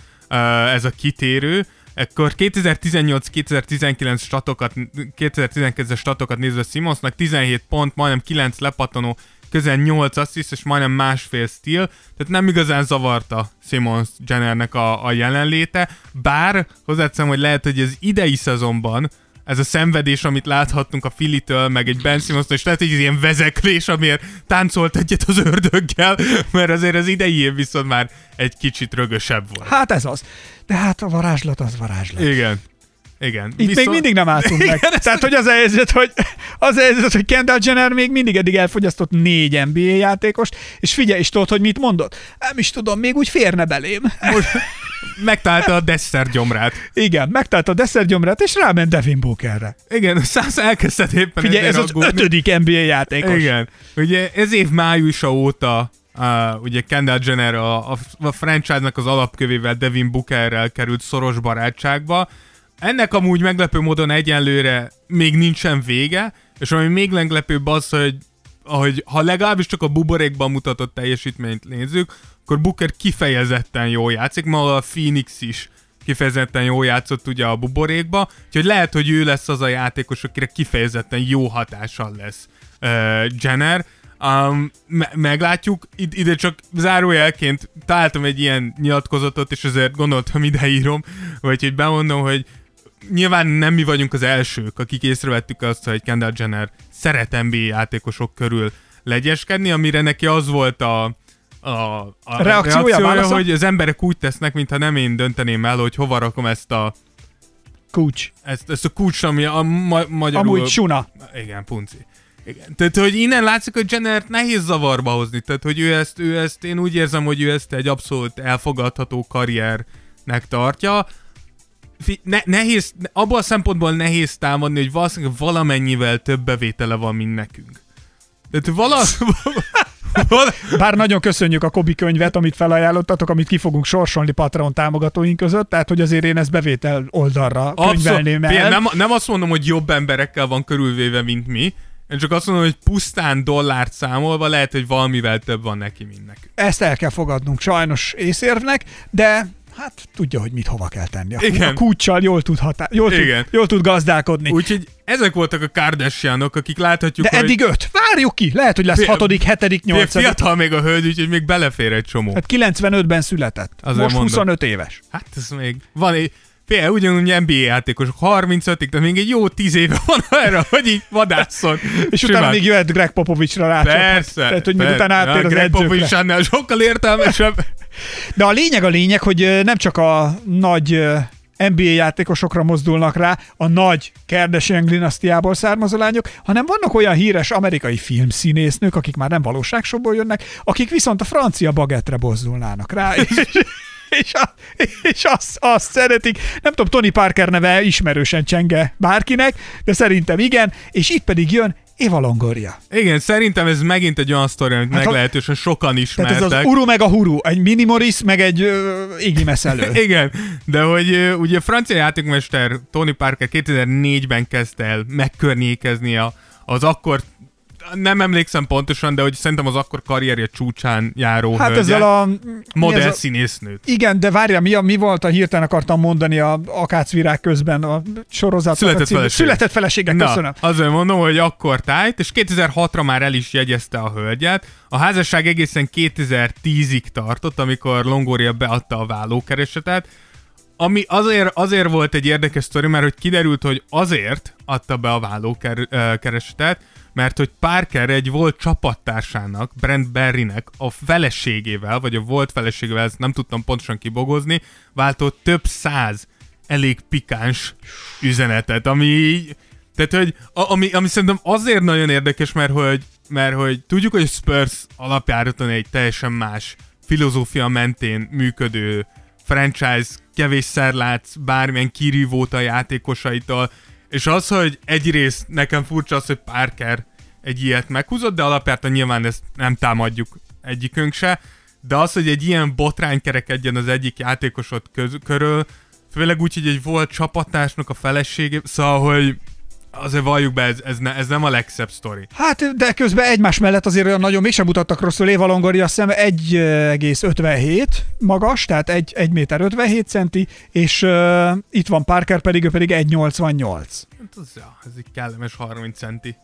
ez a kitérő, Ekkor 2018-2019 statokat, 2019-es statokat nézve Simonsnak 17 pont, majdnem 9 lepattanó, közel 8 assziszt és majdnem másfél stíl, tehát nem igazán zavarta Simons Jennernek a, a jelenléte, bár hozzáteszem, hogy lehet, hogy az idei szezonban ez a szenvedés, amit láthattunk a Filitől, meg egy Ben simmons és lehet, hogy ez ilyen vezeklés, amiért táncolt egyet az ördöggel, mert azért az idei év viszont már egy kicsit rögösebb volt. Hát ez az. De hát a varázslat az varázslat. Igen. Igen. Itt még mindig nem álltunk meg. Igen, Tehát, hogy az a helyzet, hogy, az a helyzet, hogy Kendall Jenner még mindig eddig elfogyasztott négy NBA játékost, és figyelj is tudod, hogy mit mondott. Nem is tudom, még úgy férne belém. Most megtalálta a Dessert gyomrát. Igen, megtalálta a desszergyomrát, és ráment Devin Bookerre. Igen, száz elkezdett éppen Figyelj, ez ezért az aggódni. ötödik NBA játékos. Igen. Ugye ez év májusa óta Uh, ugye Kendall Jenner a, a, a franchise-nak az alapkövével Devin Bookerrel került szoros barátságba. Ennek amúgy meglepő módon egyenlőre még nincsen vége, és ami még leglepőbb az, hogy ahogy, ha legalábbis csak a buborékban mutatott teljesítményt nézzük, akkor Booker kifejezetten jól játszik, ma a Phoenix is kifejezetten jól játszott ugye a buborékba, úgyhogy lehet, hogy ő lesz az a játékos, akire kifejezetten jó hatással lesz uh, Jenner. Um, me- meglátjuk, Id- ide csak zárójelként találtam egy ilyen nyilatkozatot, és ezért gondoltam, ideírom, vagy hogy bemondom, hogy nyilván nem mi vagyunk az elsők, akik észrevettük azt, hogy Kendall Jenner szeret NBA játékosok körül legyeskedni, amire neki az volt a, a, a Reakciója, válasza? hogy az emberek úgy tesznek, mintha nem én dönteném el, hogy hova rakom ezt a, Kulcs. ezt, ezt a kulcs, ami a ma- magyarul... Amúgy suna. Igen, punci. Igen. Tehát, hogy innen látszik, hogy Jenner nehéz zavarba hozni. Tehát, hogy ő ezt, ő ezt, én úgy érzem, hogy ő ezt egy abszolút elfogadható karriernek tartja. Ne, nehéz, abból a szempontból nehéz támadni, hogy valószínűleg valamennyivel több bevétele van, mint nekünk. Tehát vala, vala, Bár nagyon köszönjük a Kobi könyvet, amit felajánlottatok, amit ki fogunk sorsolni Patreon támogatóink között, tehát hogy azért én ezt bevétel oldalra könyvelném el. Nem, nem azt mondom, hogy jobb emberekkel van körülvéve, mint mi. Én csak azt mondom, hogy pusztán dollárt számolva lehet, hogy valamivel több van neki, mint nekünk. Ezt el kell fogadnunk sajnos észérvnek, de hát tudja, hogy mit hova kell tenni. A, Igen. a kulccsal jól tud, hatá- jól, tud, Igen. jól tud gazdálkodni. Úgyhogy ezek voltak a Kardashianok, akik láthatjuk, de hogy eddig öt. Várjuk ki. Lehet, hogy lesz Fi- hatodik, hetedik, nyolcadik. fiatal még a hölgy, úgyhogy még belefér egy csomó. Hát 95-ben született. Azért Most mondom. 25 éves. Hát ez még van egy... Fél, ugyanúgy NBA játékosok, 35-ig, de még egy jó 10 éve van erre, hogy így vadászon. És utána még jöhet Greg Popovicsra rá. Persze. Tehát, hogy még persze. utána áttér Ja, az Greg. Popovich annál sokkal értelmesebb. De a lényeg a lényeg, hogy nem csak a nagy NBA játékosokra mozdulnak rá, a nagy Kardashian dinasztiából származó lányok, hanem vannak olyan híres amerikai filmszínésznők, akik már nem valóságshowból jönnek, akik viszont a francia bagettre mozdulnának rá. És, és, a, és azt, azt szeretik. Nem tudom, Tony Parker neve ismerősen csenge bárkinek, de szerintem igen, és itt pedig jön Eva Longoria. Igen, szerintem ez megint egy olyan sztori, amit Hát meglehetősen sokan Tehát ismertek. ez az Uru meg a Huru, egy Minimoris meg egy uh, Iggy Meszelő. Igen, de hogy ö, ugye francia játékmester Tony Parker 2004-ben kezdte el megkörnyékezni a, az akkor nem emlékszem pontosan, de hogy szerintem az akkor karrierje csúcsán járó Hát hölgyet, ezzel a... modell ez a- színésznőt. Igen, de várja, mi, a, mi volt a hirtelen akartam mondani a akácvirág közben a sorozat. Született feleség. Született felesége, köszönöm. Na, azért mondom, hogy akkor tájt, és 2006-ra már el is jegyezte a hölgyet. A házasság egészen 2010-ig tartott, amikor Longoria beadta a vállókeresetet, ami azért, azért volt egy érdekes sztori, mert hogy kiderült, hogy azért adta be a vállókeresetet, mert hogy Parker egy volt csapattársának, Brent Berrynek a feleségével, vagy a volt feleségével, ezt nem tudtam pontosan kibogozni, váltott több száz elég pikáns üzenetet, ami így, tehát, hogy ami, ami szerintem azért nagyon érdekes, mert hogy, mert hogy tudjuk, hogy a Spurs alapjáraton egy teljesen más filozófia mentén működő franchise, kevésszer látsz bármilyen kirívót a játékosaitól, és az, hogy egyrészt nekem furcsa az, hogy Parker egy ilyet meghúzott, de alapjártan nyilván ezt nem támadjuk egyikünk se, de az, hogy egy ilyen botrány kerekedjen az egyik játékosod köz- körül, főleg úgy, hogy egy volt csapattársnak a felesége, szóval, hogy azért valljuk be, ez, ez, ne, ez nem a legszebb sztori. Hát, de közben egymás mellett azért olyan nagyon mégsem mutattak rosszul. Éva Longoria azt hiszem 1,57 magas, tehát 1, 1 méter 57 centi, és uh, itt van Parker pedig, ő pedig 1,88. Hát az, ja, ez egy kellemes 30 centi.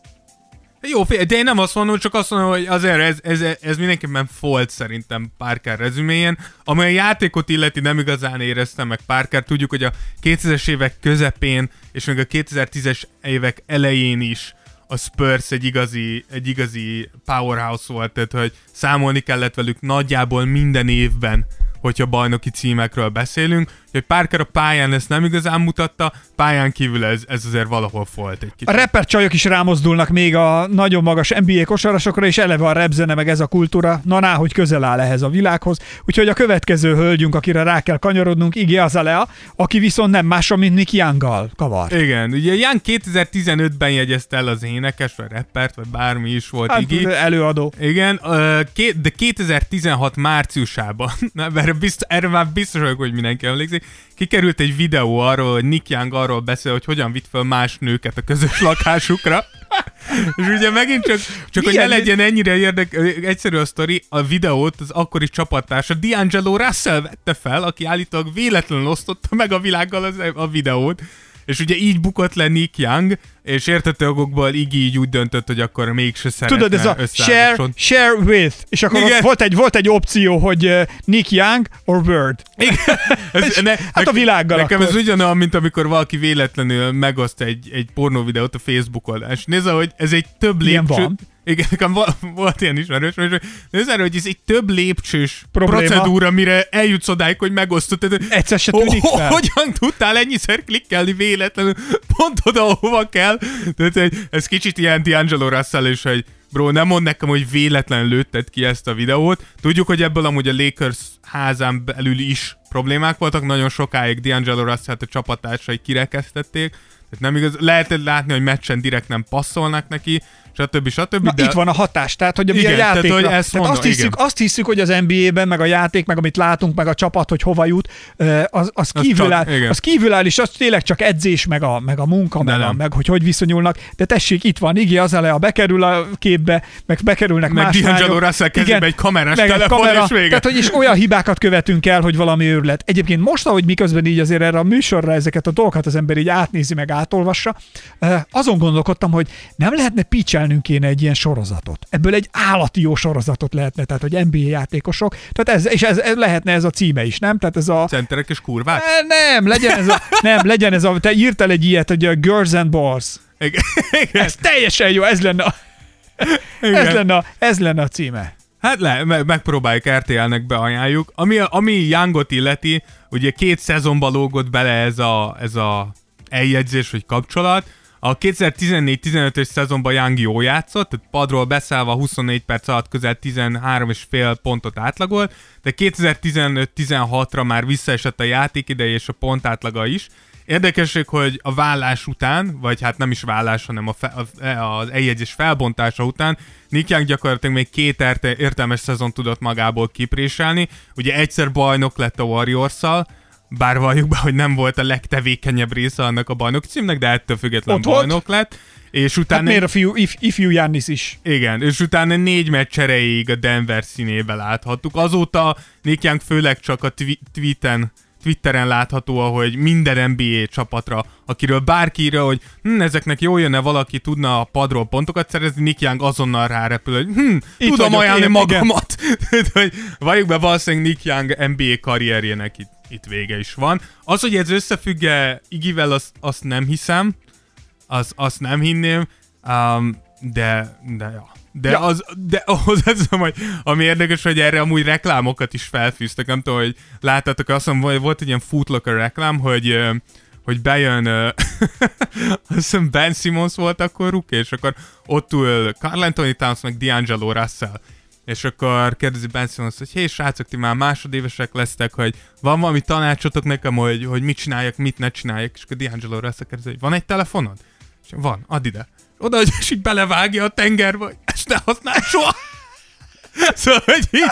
Jó, de én nem azt mondom, csak azt mondom, hogy azért ez, ez, ez mindenképpen folt szerintem Parker rezüméjén. Ami a játékot illeti nem igazán éreztem meg Parker. Tudjuk, hogy a 2000-es évek közepén és még a 2010-es évek elején is a Spurs egy igazi, egy igazi powerhouse volt, tehát hogy számolni kellett velük nagyjából minden évben, hogyha bajnoki címekről beszélünk, hogy Parker a pályán ezt nem igazán mutatta, pályán kívül ez, ez azért valahol volt egy A kicsit. rapper csajok is rámozdulnak még a nagyon magas NBA kosarasokra, és eleve a repzene meg ez a kultúra, na ná, hogy közel áll ehhez a világhoz. Úgyhogy a következő hölgyünk, akire rá kell kanyarodnunk, Iggy Azalea, aki viszont nem más, mint Nick Young-gal kavar. Igen, ugye Young 2015-ben jegyezte el az énekes, vagy rappert, vagy bármi is volt Hát, Iggy. előadó. Igen, de 2016 márciusában, na, erre, biztos, erre már biztos vagyok, hogy mindenki emlékszik, kikerült egy videó arról, hogy Nick Young arról beszél, hogy hogyan vitt fel más nőket a közös lakásukra. És ugye megint csak, csak hogy ne legyen ennyire érdek, egyszerű a sztori, a videót az akkori csapattársa D'Angelo Russell vette fel, aki állítólag véletlenül osztotta meg a világgal az, a videót, és ugye így bukott le Nick Young, és értető okokból Iggy így úgy döntött, hogy akkor mégse szeretne Tudod, ez a share, share with, és akkor Igen. volt egy, volt egy opció, hogy uh, Nick Young or Word. Ez, ne, hát a világgal Nekem akkor. ez ugyanolyan, mint amikor valaki véletlenül megoszt egy, egy pornó videót a Facebookon, és nézze, hogy ez egy több Ilyen lépcső... van. Igen, nekem vo- volt ilyen ismerős, és nézze, hogy ez egy több lépcsős Probléma. procedúra, mire eljutsz odáig, hogy megosztod. Tehát, Egyszer se tűnik fel. Hogyan tudtál ennyiszer klikkelni véletlenül pont oda, ahova kell? Tehát egy- ez kicsit ilyen D'Angelo Russell is, hogy bro, nem mond nekem, hogy véletlenül lőtted ki ezt a videót. Tudjuk, hogy ebből amúgy a Lakers házán belül is problémák voltak, nagyon sokáig D'Angelo Russell a csapattársai kirekesztették, tehát nem igaz, lehetett látni, hogy meccsen direkt nem passzolnak neki, stb. stb. Na, de itt van a hatás, tehát hogy a, Igen, a tehát, játékra. hogy ezt mondom, azt, hiszük, igen. azt hiszük, hogy az NBA-ben, meg a játék, meg amit látunk, meg a csapat, hogy hova jut, az, az, Az kívül, igen. az kívül áll, és az tényleg csak edzés, meg a, meg a munka, De meg, a, meg hogy hogy viszonyulnak. De tessék, itt van, Igi az a bekerül a képbe, meg bekerülnek Meg más D'Angelo. Russell kezébe egy kamerás meg telefon, kamera, és vége. Tehát, hogy is olyan hibákat követünk el, hogy valami őrület. Egyébként most, ahogy miközben így azért erre a műsorra ezeket a dolgokat az ember így átnézi, meg átolvassa, azon gondolkodtam, hogy nem lehetne picselnünk kéne egy ilyen sorozatot. Ebből egy állati jó sorozatot lehetne, tehát hogy NBA játékosok, tehát ez, és ez, ez lehetne ez a címe is, nem? Tehát ez a... Centerek és kurvák? Nem, legyen ez a, nem, legyen ez a, te írtál egy ilyet, hogy a Girls and Balls. Igen. Igen. Ez teljesen jó, ez lenne a, ez lenne a, ez lenne a címe. Hát le, me- megpróbáljuk, RTL-nek beajánljuk. Ami, ami Youngot illeti, ugye két szezonba lógott bele ez a, ez a eljegyzés, vagy kapcsolat. A 2014-15-ös szezonban Young jó játszott, tehát padról beszállva 24 perc alatt közel 13,5 pontot átlagolt, de 2015-16-ra már visszaesett a játékidei és a pont átlaga is. Érdekesség, hogy a vállás után, vagy hát nem is vállás, hanem a fe, a, az eljegyzés felbontása után Nick Young gyakorlatilag még két értelmes szezon tudott magából kipréselni. Ugye egyszer bajnok lett a warriors bár valljuk be, hogy nem volt a legtevékenyebb része annak a bajnok címnek, de ettől függetlenül Ott bajnok lett. És utána Hát miért a fiú, if, ifjú Jannis is? igen, és utána négy meccs erejéig a Denver színébe láthattuk. Azóta Nick Young főleg csak a twi- tweeten, Twitteren látható, ahogy minden NBA csapatra, akiről bárki írja, hogy hm, ezeknek jó jönne valaki tudna a padról pontokat szerezni, Nick Young azonnal rárepül, hogy hm, Itt tudom ajánlani magamat. Hogy valljuk be, valószínűleg Nick Young NBA karrierjének itt, itt vége is van. Az, hogy ez összefügg-e Igivel, azt, azt nem hiszem, az, azt nem hinném, um, de, de, ja. De, Ja. az, de hozzáteszem, hogy ami érdekes, hogy erre amúgy reklámokat is felfűztek, nem tudom, hogy láttátok, azt mondom, hogy volt egy ilyen Footlocker reklám, hogy hogy bejön, azt hiszem Ben Simmons volt akkor rookie, és akkor ott ül Carl Anthony Towns, meg D'Angelo Russell. És akkor kérdezi Ben Simmons, hogy hé srácok, ti már másodévesek lesztek, hogy van valami tanácsotok nekem, hogy, hogy mit csináljak, mit ne csináljak, és akkor D'Angelo Russell kérdezi, hogy van egy telefonod? És van, add ide. Oda, hogy és így belevágja a tengerbe, hogy ezt ne használd soha. Szóval, hogy így,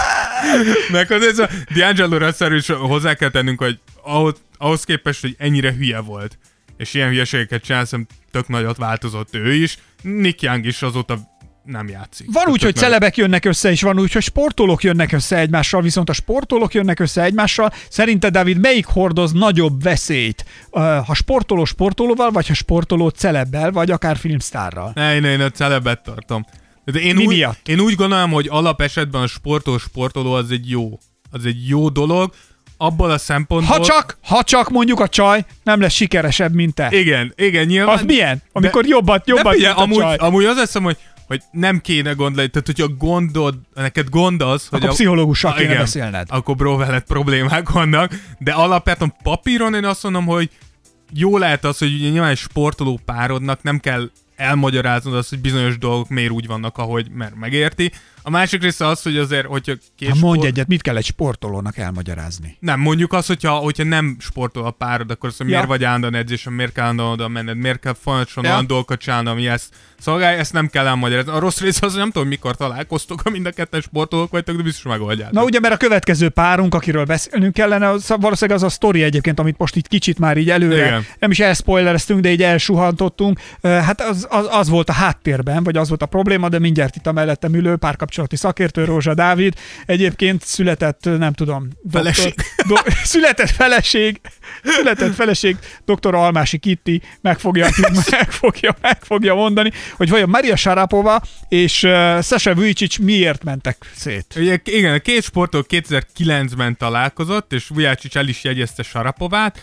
meg az ez a D'Angelo is hozzá kell tennünk, hogy ahhoz, ahhoz képest, hogy ennyire hülye volt, és ilyen hülyeségeket csinál, szerintem tök nagyot változott ő is. Nick Young is azóta nem játszik. Van úgy, hogy celebek jönnek össze, és van úgy, hogy sportolók jönnek össze egymással, viszont a sportolók jönnek össze egymással. Szerinted, David, melyik hordoz nagyobb veszélyt? Ha sportoló sportolóval, vagy ha sportoló celebbel, vagy akár filmsztárral? Ne, én, én a celebet tartom. De én Mi úgy, miatt? Én úgy gondolom, hogy alapesetben a sportoló sportoló az egy jó. Az egy jó dolog. Abból a szempontból... Ha csak, ha csak mondjuk a csaj nem lesz sikeresebb, mint te. Igen, igen, nyilván. Az milyen? Amikor jobban, jobban de figyelj, mint a amúgy, csaj. amúgy az eszem, hogy, hogy nem kéne gondolni, tehát hogyha gondod, neked gond az, hogy Akkor a, pszichológussal Ah, kéne igen, beszélned. Akkor bro, veled problémák vannak, de alapvetően papíron én azt mondom, hogy jó lehet az, hogy ugye nyilván egy sportoló párodnak nem kell elmagyaráznod azt, hogy bizonyos dolgok miért úgy vannak, ahogy mert megérti, A másik része az, hogy azért, hogyha két Hát mondj sport- egyet, mit kell egy sportolónak elmagyarázni? Nem, mondjuk azt, hogyha, hogyha nem sportol a párod, akkor azt, hogy Ja. miért vagy állandóan edzésen, miért kell állandóan oda menned, miért kell folyamatosan Ja. olyan dolgokat csinálni, ami ezt szolgálja, ezt nem kell elmagyarázni. A rossz rész az, hogy nem tudom, mikor találkoztok, ha mind a ketten sportolók vagytok, de biztos megoldjátok. Na ugye, mert a következő párunk, akiről beszélnünk kellene, az, valószínűleg az a sztori egyébként, amit most itt kicsit már így előre, Igen. nem is elspoilereztünk, de így elsuhantottunk. Hát az, az, az, volt a háttérben, vagy az volt a probléma, de mindjárt itt a mellettem ülő párkapcsolati szakértő Rózsa Dávid. Egyébként született, nem tudom, Feleség. do, született feleség, született feleség, dr. Almási Kitti meg fogja, meg fogja, meg fogja mondani, hogy vajon Maria Sharapova és uh, Sasha Vujicic miért mentek szét. Ugye, igen, a két sportoló 2009-ben találkozott, és Vujácsics el is jegyezte Sarapovát,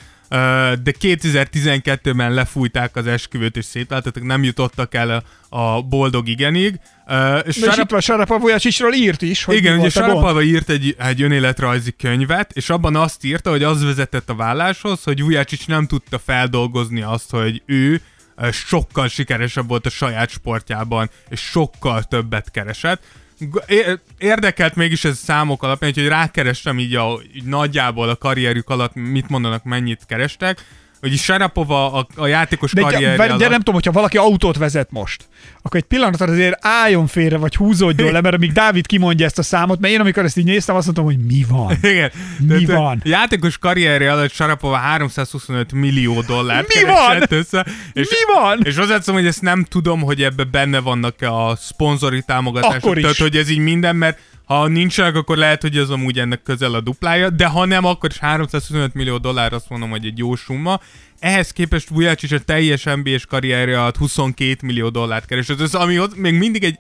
de 2012-ben lefújták az esküvőt és szétváltattak, nem jutottak el a boldog igenig. Ö, És És itt Sarap- van Vujacicsról írt is, hogy igen, ugye volt a gond. Sarapova írt egy, egy önéletrajzi könyvet, és abban azt írta, hogy az vezetett a válláshoz, hogy Vujácsics nem tudta feldolgozni azt, hogy ő sokkal sikeresebb volt a saját sportjában, és sokkal többet keresett. Érdekelt mégis ez számok alapján, hogy rákerestem így, a, így nagyjából a karrierjük alatt mit mondanak, mennyit kerestek, hogy Sarapova a, a játékos De, karrierje de, de alatt... nem tudom, hogyha valaki autót vezet most, akkor egy pillanatra azért álljon félre, vagy húzódjon le, mert amíg Dávid kimondja ezt a számot, mert én amikor ezt így néztem, azt mondtam, hogy mi van. Igen. Mi Tehát, van? a Játékos karrierje alatt Sarapova 325 millió dollárt Mi van? össze. És, Mi van? És hozzáteszem, hogy ezt nem tudom, hogy ebbe benne vannak a szponzori támogatások. Akkor is. Tehát, hogy ez így minden, mert ha nincsenek, akkor lehet, hogy ez amúgy ennek közel a duplája, de ha nem, akkor is 325 millió dollár, azt mondom, hogy egy jó summa. Ehhez képest Vujacic a teljes NBA-s karrierje alatt 22 millió dollárt keresett, ez ami ott még mindig egy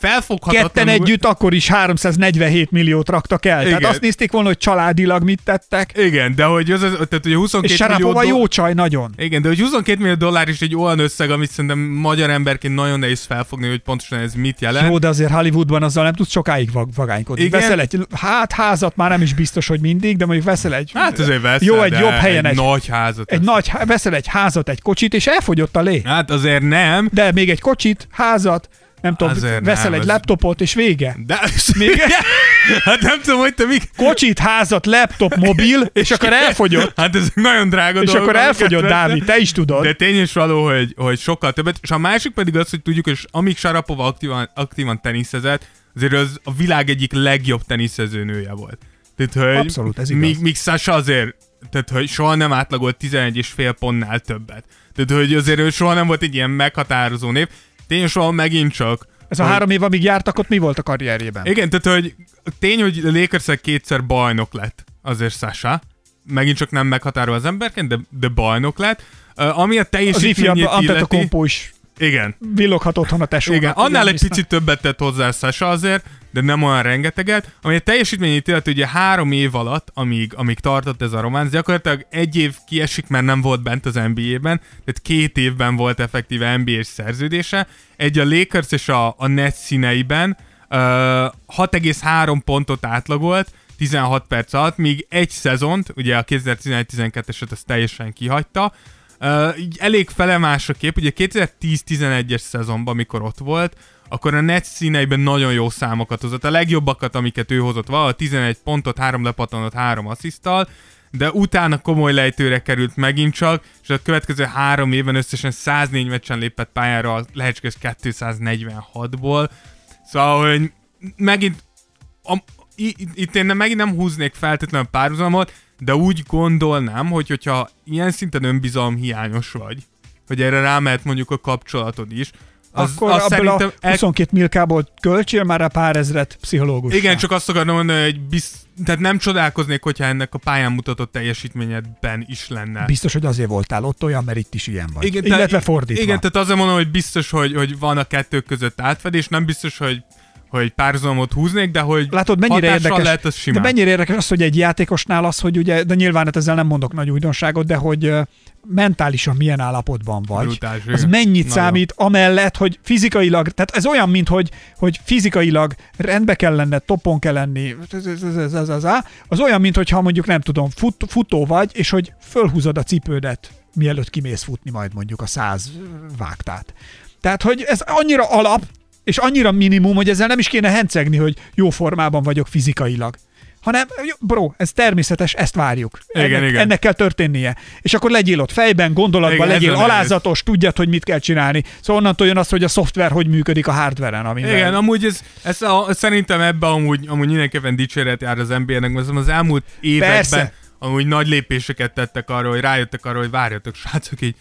felfoghatatlan... Ketten együtt akkor is 347 milliót raktak el. Tehát Igen. azt nézték volna, hogy családilag mit tettek, Igen, de hogy, az, az, tehát, hogy 22 és millió do- jó csaj nagyon. Igen, de hogy 22 millió dollár is egy olyan összeg, amit szerintem magyar emberként nagyon nehéz felfogni, hogy pontosan ez mit jelent. Jó, de azért Hollywoodban azzal nem tudsz sokáig vag- vagánykodni. Igen. Veszel egy, hát házat már nem is biztos, hogy mindig, de mondjuk veszel egy, Hát azért veszel, jó, egy jobb helyen egy, egy, nagy házat. egy nagy, veszel egy házat, egy kocsit, és elfogyott a lé. Hát azért nem, De még egy kocsit, házat, nem tudom, Azért veszel nem, egy ez- laptopot, és vége. de... Még- hát nem tudom, hogy te mik... Kocsit, házat, laptop, mobil, és akkor elfogyott. Hát ezek nagyon drága És akkor elfogyott. Dávid, te is tudod. De tény is való, hogy, hogy sokkal többet. És a másik pedig az, hogy tudjuk, és amíg Sarapova aktívan, aktívan teniszezett, azért az a világ egyik legjobb teniszező nője volt. Tehát, hogy Abszolút, ez igaz. Míg, míg Sasha azért, tehát, hogy soha nem átlagolt 11 és fél pontnál többet. Tehát, hogy azért ő soha nem volt egy ilyen meghatározó név. Tény, soha megint csak. Ez a hogy- három év, amíg jártak, ott mi volt a karrierjében? Igen, tehát, hogy tény, hogy lakers kétszer bajnok lett azért Sasha. Megint csak nem meghatárol az emberként, de, de bajnok lett. Uh, ami a Az teljesítményét ifjabb illeti... Antetokounmpo is Igen, villoghat otthon a tesónak. igen, annál egy picit többet tett hozzá Sasha azért, de nem olyan rengeteget. Ami a teljesítményét illeti, ugye három év alatt, amíg, amíg tartott ez a románc, gyakorlatilag egy év kiesik, mert nem volt bent az NBA-ben, tehát két évben volt effektíve NBA-s szerződése. Egy a Lakers és a, a Nets színeiben uh, 6,3 pontot átlagolt, 16 perc alatt, míg egy szezont, ugye a 2011-12-eset ezt teljesen kihagyta, Uh, így elég felemás a kép, ugye 2010-11-es szezonban, amikor ott volt, akkor a Nets színeiben nagyon jó számokat hozott. A legjobbakat, amiket ő hozott valaha, 11 pontot, 3 lepatonot, 3 asszisztal, de utána komoly lejtőre került megint csak, és a következő három évben összesen 104 meccsen lépett pályára a lehetséges 246-ból. Szóval, hogy megint a, i- i- itt én nem, megint nem húznék feltétlenül párhuzamot, de úgy gondolnám, hogy hogyha ilyen szinten önbizalom hiányos vagy, hogy erre rámehet mondjuk a kapcsolatod is, az, Akkor az abból szerintem a 22 milkából költsél már a pár ezret pszichológus. Igen, csak azt akarom mondani, hogy biz... tehát nem csodálkoznék, hogyha ennek a pályán mutatott teljesítményedben is lenne. Biztos, hogy azért voltál ott olyan, mert itt is ilyen vagy. Igen, Illetve tehát- fordítva. Igen, tehát azért mondom, hogy biztos, hogy, hogy van a kettő között átfedés, nem biztos, hogy hogy párhuzamot húznék, de hogy Látod, mennyire érdekes, lehet, az de simán. mennyire érdekes az, hogy egy játékosnál az, hogy ugye, de nyilván hát ezzel nem mondok nagy újdonságot, de hogy mentálisan milyen állapotban vagy. Brutális, az mennyit Nagyon. számít, amellett, hogy fizikailag, tehát ez olyan, mint hogy, hogy fizikailag rendbe kell lenned, topon kell lenni, az olyan, mint hogyha mondjuk nem tudom, fut, futó vagy, és hogy fölhúzod a cipődet, mielőtt kimész futni majd mondjuk a száz vágtát. Tehát, hogy ez annyira alap, és annyira minimum, hogy ezzel nem is kéne hencegni, hogy jó formában vagyok fizikailag. Hanem, bro, ez természetes, ezt várjuk. Igen, ennek, igen. ennek kell történnie. És akkor legyél ott fejben, gondolatban, Igen, legyél ez alázatos, tudjad, hogy mit kell csinálni. Szóval onnantól jön az, hogy a szoftver hogy működik a hardveren. Amivel... Igen, amúgy ez, ez a, szerintem ebben amúgy, amúgy mindenképpen dicséret jár az NBA-nek, mert az elmúlt években Persze. amúgy nagy lépéseket tettek arra, hogy rájöttek arra, hogy várjatok, srácok, így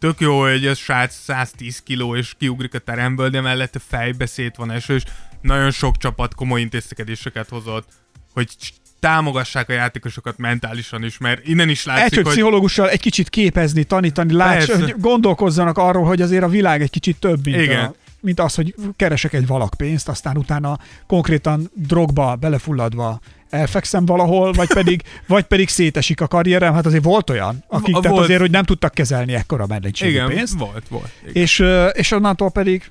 tök jó, hogy ez srác 110 kiló és kiugrik a teremből, de mellette fejbe szét van eső, és nagyon sok csapat komoly intézkedéseket hozott, hogy támogassák a játékosokat mentálisan is, mert innen is látszik, Egy, hogy pszichológussal egy kicsit képezni, tanítani, láts, hogy gondolkozzanak arról, hogy azért a világ egy kicsit több, mint, Igen. a, mint az, hogy keresek egy valakpénzt, aztán utána konkrétan drogba belefulladva elfekszem valahol, vagy pedig, vagy pedig szétesik a karrierem. Hát azért volt olyan, akik V- tehát volt. azért, hogy nem tudtak kezelni ekkora mennyiségű igen, pénzt. volt, volt. Igen. És, és onnantól pedig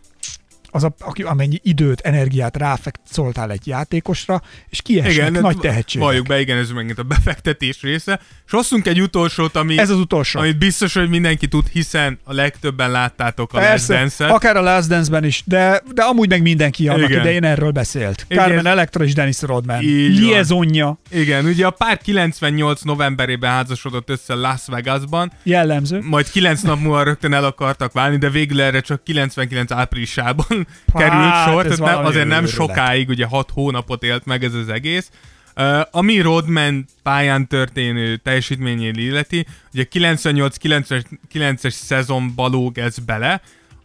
az, a, aki, amennyi időt, energiát ráfektoltál egy játékosra, és kiesnek Igen, nagy tehetségek. Valljuk be, igen, ez megint a befektetés része. És hoztunk egy utolsót, ami, Ez az utolsó. amit biztos, hogy mindenki tud, hiszen a legtöbben láttátok a Last Persze, Dance-et. akár a Last Dance-ben is, de, de amúgy meg mindenki annak Igen. idején erről beszélt. Igen. Carmen Electra és Dennis Rodman. Liaisonja Igen, ugye a pár 98 novemberében házasodott össze Las Vegasban, jellemző. majd 9 nap múlva rögtön el akartak válni, de végül erre csak 99 áprilisában Hát, került sor, tehát nem, azért nem sokáig, ugye 6 hónapot élt meg ez az egész. Uh, ami Rodman pályán történő teljesítményén illeti, ugye 98-99-es szezonba lóg ez bele,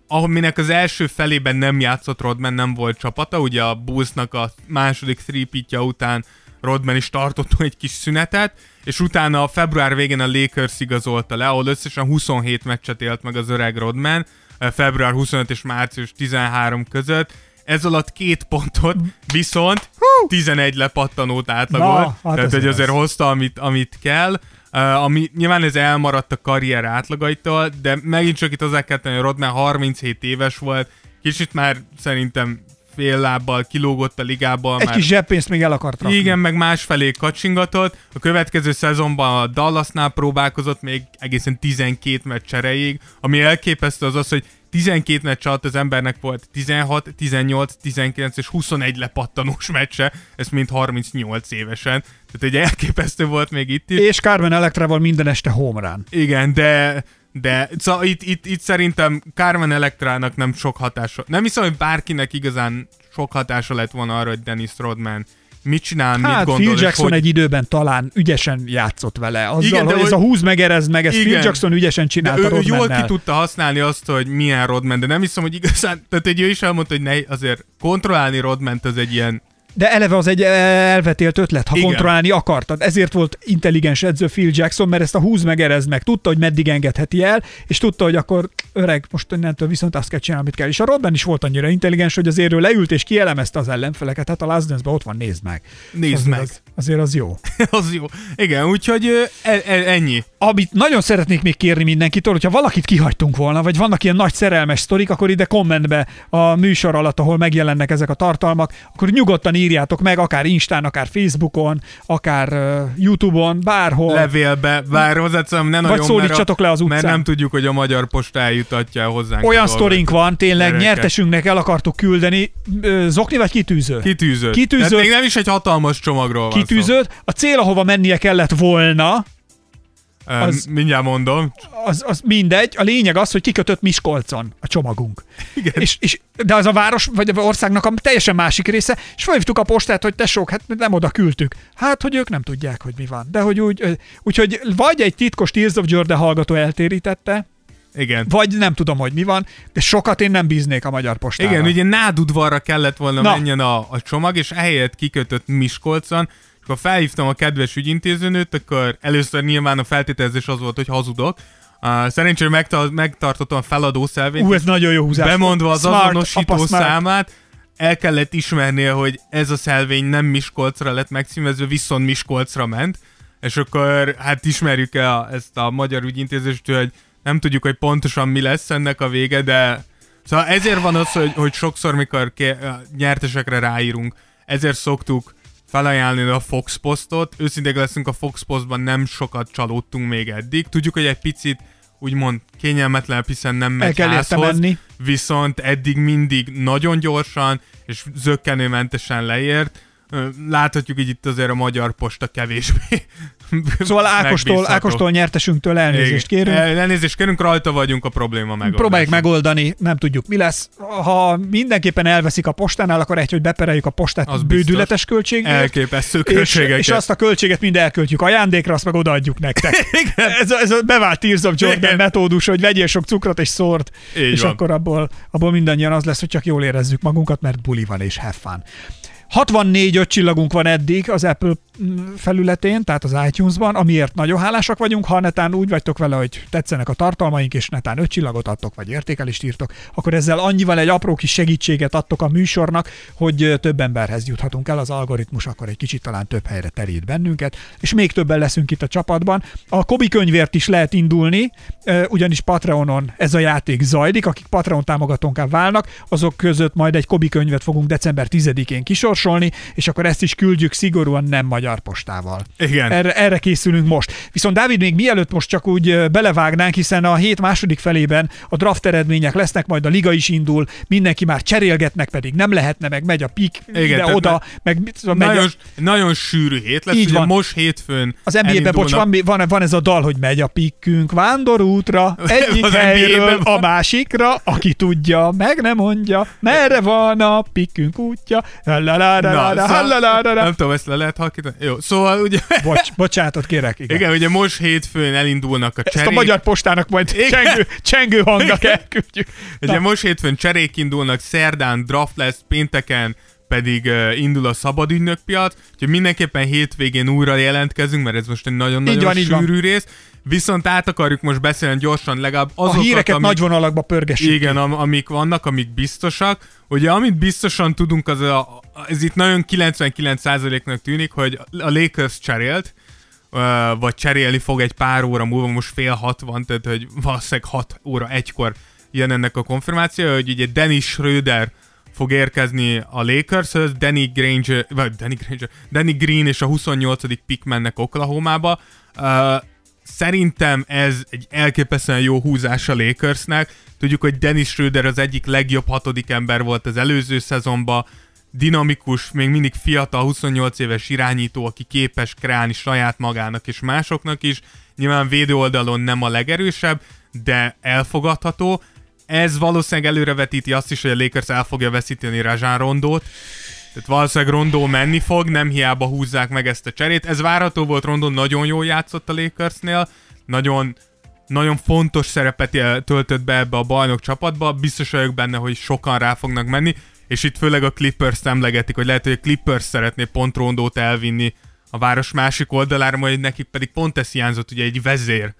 aminek az első felében nem játszott Rodman, nem volt csapata, ugye a Bullsnak a második three után Rodman is tartott egy kis szünetet, és utána a február végén a Lakers igazolta le, ahol összesen 27 meccset élt meg az öreg Rodman, február 25 és március 13 között. Ez alatt két pontot, viszont 11 lepattanót átlagolt, Na, hát tehát hogy azért hozta, amit, amit kell. Uh, ami nyilván ez elmaradt a karrier átlagaitól, de megint csak itt hozzá kell tenni, hogy Rodman 37 éves volt, kicsit már szerintem fél lábbal kilógott a ligából. Egy már kis zseppénzt még el akart rakni. igen, meg másfelé kacsingatott. A következő szezonban a Dallasnál próbálkozott még egészen 12 meccs erejéig, ami elképesztő az az, hogy 12 meccs alatt az embernek volt 16, 18, 19 és 21 lepattanós meccse, ez mind 38 évesen. Tehát egy elképesztő volt még itt is. És Carmen Electrával minden este home run. Igen, de de szóval itt, itt, itt szerintem Carmen Electrának nem sok hatása. Nem hiszem, hogy bárkinek igazán sok hatása lett volna arra, hogy Dennis Rodman mit csinál, mit Hát gondol, Phil Jackson hogy... egy időben talán ügyesen játszott vele. Azzal, Igen, de hogy ez a húz meg erezd meg, ezt Phil Igen. Jackson ügyesen De csinálta ő, ő jól ki tudta használni azt, hogy milyen Rodman, de nem hiszem, hogy igazán, tehát egy ő is elmondta, hogy ne, azért kontrollálni Rodment az egy ilyen, De eleve az egy elvetélt ötlet, ha Igen. kontrollálni akartad. Ezért volt intelligens edző Phil Jackson, mert ezt a húz meg meg. Tudta, hogy meddig engedheti el, és tudta, hogy akkor öreg, most innentől viszont azt kell csinálni, amit kell. És a Rodman is volt annyira intelligens, hogy azért ő leült és kielemezte az ellenfeleket. Hát a Last Dance-ben ott van, nézd meg. nézd azért meg, Az, azért az jó. az jó. Igen, úgyhogy e, e, ennyi. Amit nagyon szeretnék még kérni mindenkitől, hogyha valakit kihagytunk volna, vagy vannak ilyen nagy szerelmes sztorik, akkor ide kommentbe a műsor alatt, ahol megjelennek ezek a tartalmak, akkor nyugodtan írjátok meg, akár Instán, akár Facebookon, akár uh, YouTube-on, bárhol. Levélbe, bár hozzáteszem, ne nagyon, szólítsatok mert, a, le az utcán. mert nem tudjuk, hogy a magyar posta eljutatja el hozzánk. Olyan sztorink van, tényleg Gyerekek. nyertesünknek el akartuk küldeni. Zokni vagy kitűző? Kitűzött. Tehát még nem is egy hatalmas csomagról van szó. Kitűzőt. A cél, ahova mennie kellett volna, az- Mindjárt mondom. az, az mindegy. A lényeg az, hogy kikötött Miskolcon a csomagunk. Igen. És, és, de az a város, vagy a országnak a teljesen másik része, és felhívtuk a postát, hogy tesók, hát nem oda küldtük. Hát, hogy ők nem tudják, hogy mi van. De hogy úgy, úgyhogy vagy egy titkos Tears of Jordan hallgató eltérítette, Igen. vagy nem tudom, hogy mi van, de sokat én nem bíznék a magyar postára. Igen, ugye nádudvarra kellett volna Na. menjen a, a csomag, és ehelyett kikötött Miskolcon, akkor felhívtam a kedves ügyintézőnőt, akkor először nyilván a feltételezés az volt, hogy hazudok. Uh, szerencsére megta- megtartottam a feladó szelvényt, Ú, ez nagyon jó húzás. bemondva az Smart, azonosító számát, el kellett ismernie, hogy ez a szelvény nem Miskolcra lett megcímezve, viszont Miskolcra ment, és akkor hát ismerjük el ezt a magyar ügyintézést, hogy nem tudjuk, hogy pontosan mi lesz ennek a vége, de szóval ezért van az, hogy, hogy sokszor, mikor ké- nyertesekre ráírunk, ezért szoktuk felajánlani a Fox Postot. Őszintén leszünk a Fox Postban nem sokat csalódtunk még eddig. Tudjuk, hogy egy picit úgymond kényelmetlen, hiszen nem megy El házhoz, viszont eddig mindig nagyon gyorsan és zöggenőmentesen leért. Láthatjuk így itt azért a magyar posta kevésbé. Szóval Ákostól. Ákostól nyertesünktől elnézést Igen. kérünk. El- Elnézést kérünk, rajta vagyunk a probléma megoldása. Próbáljuk megoldani, nem tudjuk mi lesz. Ha mindenképpen elveszik a postánál, akkor egy, hogy bepereljük a postát Az bődületes költségért. Elképesztő és, költségeket. és azt a költséget mind elköltjük ajándékra, azt meg odaadjuk nektek. ez, a, ez a bevált Tears of Jordan Igen. metódus, hogy vegyél sok cukrot és szort, Így és van. akkor abból, abból mindannyian az lesz, hogy csak jól érezzük magunkat, mert buli van és have fun. 64 öt csillagunk van eddig az Apple felületén, tehát az iTunes-ban, amiért nagyon hálásak vagyunk. Ha netán úgy vagytok vele, hogy tetszenek a tartalmaink, és netán öt csillagot adtok, vagy értékelést írtok, akkor ezzel annyival egy apró kis segítséget adtok a műsornak, hogy több emberhez juthatunk el, az algoritmus akkor egy kicsit talán több helyre terít bennünket, és még többen leszünk itt a csapatban. A Kobi könyvért is lehet indulni, ugyanis Patreonon ez a játék zajlik, akik Patreon támogatónká válnak, azok között majd egy Kobi könyvet fogunk december 10-én kisorsolni, és akkor ezt is küldjük szigorúan nem magyar postával. Igen. Erre, erre készülünk most. Viszont Dávid, még mielőtt most csak úgy belevágnánk, hiszen a hét második felében a draft eredmények lesznek, majd a liga is indul, mindenki már cserélgetnek, pedig nem lehetne, meg megy a pik Igen, ide, tehát oda, meg tudom, megy Nagyon, a, nagyon sűrű hét lesz, Így ugye van. most hétfőn az NBA-ben, bocs, van, van, van ez a dal, hogy megy a pikkünk vándorútra, egyik Az helyről a másikra, aki tudja, meg nem mondja, merre van a pikkünk útja, Na, Lalalala, szóval, hallalalala. nem tudom, ezt le lehet Jó, szóval ugye, Bocs, bocsánatot kérek, igen. igen, ugye most hétfőn elindulnak a Ezt cserék. a magyar postának majd Igen. csengő, csengő hangnak elküldjük. Ugye Na. most hétfőn cserék indulnak, szerdán draft lesz, pénteken pedig uh, indul a szabadügynök piac, úgyhogy mindenképpen hétvégén újra jelentkezünk, mert ez most egy nagyon-nagyon így van. sűrű rész. Viszont át akarjuk most beszélni gyorsan legalább A azokat, híreket amik, nagy vonalakba pörgessük. Igen, am- amik vannak, amik biztosak. Ugye amit biztosan tudunk, az a, ez itt nagyon 99%-nak tűnik, hogy a Lakers cserélt, vagy cserélni fog egy pár óra múlva, most fél hat van, tehát hogy valószínűleg 6 óra egykor jön ennek a konfirmáció, hogy ugye Dennis Schröder fog érkezni a Lakershöz, Danny Granger, vagy Danny Granger, Danny Green és a 28. pick mennek Oklahomába. Uh, szerintem ez egy elképesztően jó húzás a Lakersnek. Tudjuk, hogy Dennis Schröder az egyik legjobb hatodik ember volt az előző szezonban, dinamikus, még mindig fiatal, 28 éves irányító, aki képes kreálni saját magának és másoknak is. Nyilván védő oldalon nem a legerősebb, de elfogadható. Ez valószínűleg előrevetíti azt is, hogy a Lakers el fogja veszíteni Raján Rondót. Tehát valószínűleg Rondó menni fog, nem hiába húzzák meg ezt a cserét. Ez várható volt, Rondó nagyon jól játszott a Lakersnél, nagyon, nagyon fontos szerepet töltött be ebbe a bajnok csapatba, biztos vagyok benne, hogy sokan rá fognak menni, és itt főleg a Clippers emlegetik, hogy lehet, hogy a Clippers szeretné pont Rondót elvinni a város másik oldalára, majd nekik pedig pont ez hiányzott, ugye egy vezér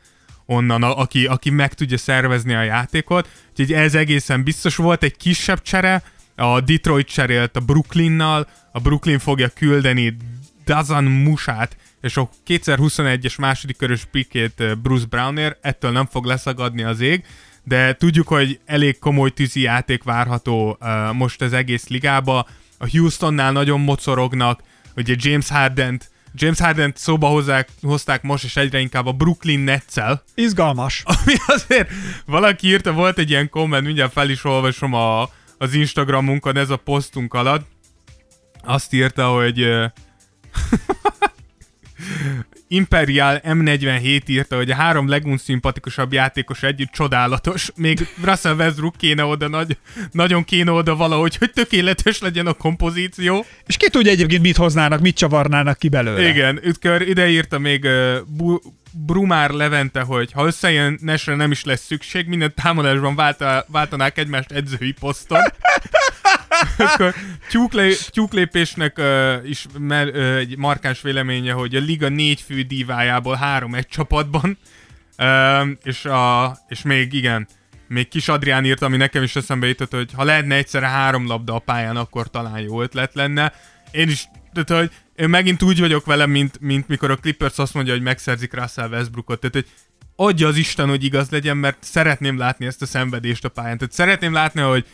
onnan, a, aki, aki meg tudja szervezni a játékot. Úgyhogy ez egészen biztos volt egy kisebb csere, a Detroit cserélt a Brooklynnal, a Brooklyn fogja küldeni Dazan Musát, és a 2021-es második körös pickét eh, Bruce Brownért, ettől nem fog leszagadni az ég, de tudjuk, hogy elég komoly tűzi játék várható uh, most az egész ligába. A Houstonnál nagyon mocorognak, ugye James Harden James Harden szóba hozzák, hozták most, és egyre inkább a Brooklyn Nets-el, Izgalmas. ami azért valaki írta, volt egy ilyen komment, mindjárt fel is olvasom a, az Instagramunkon, ez a posztunk alatt. Azt írta, hogy Imperial M47 írta, hogy a három legunszimpatikusabb játékos együtt csodálatos. Még Russell Westbrook kéne oda, nagy, nagyon kéne oda valahogy, hogy tökéletes legyen a kompozíció. És ki tudja egyébként mit hoznának, mit csavarnának ki belőle. Igen, Ütkör ide írta még uh, Bu- Brumár Levente, hogy ha összejön Nesre nem is lesz szükség, minden támadásban válta, váltanák egymást edzői poszton. Akkor tyúklé, tyúklépésnek uh, is mer, uh, egy markáns véleménye, hogy a liga négy fő dívájából három egy csapatban. Uh, és, a, és még igen, még Kis Adrián írt, ami nekem is eszembe jutott, hogy ha lehetne egyszerre három labda a pályán, akkor talán jó ötlet lenne. Én is, tehát, hogy én megint úgy vagyok vele, mint, mint mikor a Clippers azt mondja, hogy megszerzik Russell Westbrookot. Tehát, hogy adja az Isten, hogy igaz legyen, mert szeretném látni ezt a szenvedést a pályán. Tehát szeretném látni, hogy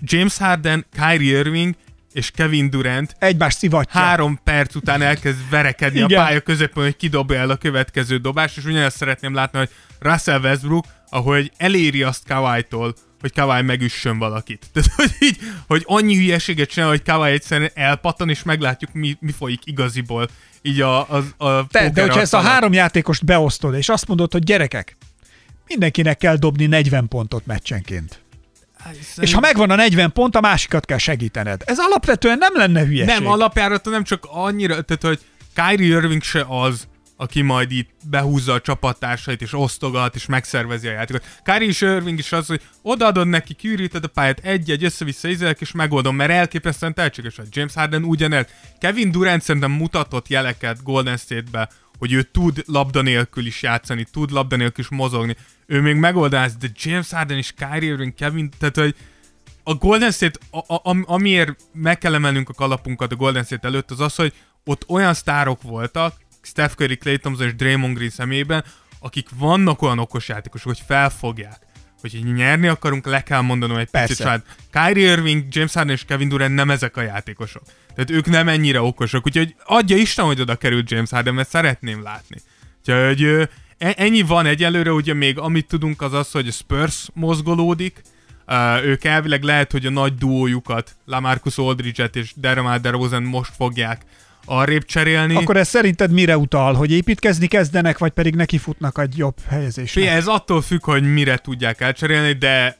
James Harden, Kyrie Irving és Kevin Durant Egymás szivatja. három perc után elkezd verekedni Igen. a pálya közepén, hogy kidobja el a következő dobást, és ugyanezt szeretném látni, hogy Russell Westbrook, ahogy eléri azt Kawhi-tól, hogy Kawhi megüssön valakit. Tehát, hogy így, hogy annyi hülyeséget csinál, hogy Kawhi egyszerűen elpattan, és meglátjuk, mi, mi folyik igaziból. Így a, a, a Te, de hogyha ezt a három játékost beosztod, és azt mondod, hogy gyerekek, mindenkinek kell dobni 40 pontot meccsenként. És ha megvan a 40 pont, a másikat kell segítened. Ez alapvetően nem lenne hülyeség. Nem, alapjáraton nem csak annyira, tehát hogy Kyrie Irving se az, aki majd itt behúzza a csapattársait, és osztogat, és megszervezi a játékot. Kyrie és Irving is az, hogy odaadod neki, kiüríted a pályát, egy-egy össze-vissza ízelek, és megoldom, mert elképesztően tehetséges vagy. James Harden ugyanez. Kevin Durant szerintem mutatott jeleket Golden State-be, hogy ő tud labda nélkül is játszani, tud labda nélkül is mozogni. Ő még megoldás, de James Harden és Kyrie Irving, Kevin, tehát hogy a Golden State, a, a, am- amiért meg kell emelnünk a kalapunkat a Golden State előtt, az az, hogy ott olyan sztárok voltak, Steph Curry, Clay Thompson és Draymond Green szemében, akik vannak olyan okos játékosok, hogy felfogják, hogy így nyerni akarunk, le kell mondanom egy picit Persze. saját. Kyrie Irving, James Harden és Kevin Durant nem ezek a játékosok. Tehát ők nem ennyire okosak, úgyhogy adja Isten, hogy oda került James Harden, mert szeretném látni. Úgyhogy e- ennyi van egyelőre, ugye még amit tudunk az az, hogy a Spurs mozgolódik, Uh, ők elvileg lehet, hogy a nagy duójukat, Lamarcus Aldridge-et és DeRozan DeRozan most fogják arrébb cserélni. Akkor ez szerinted mire utal? Hogy építkezni kezdenek, vagy pedig nekifutnak egy jobb helyezésnek? Fé, ez attól függ, hogy mire tudják elcserélni, de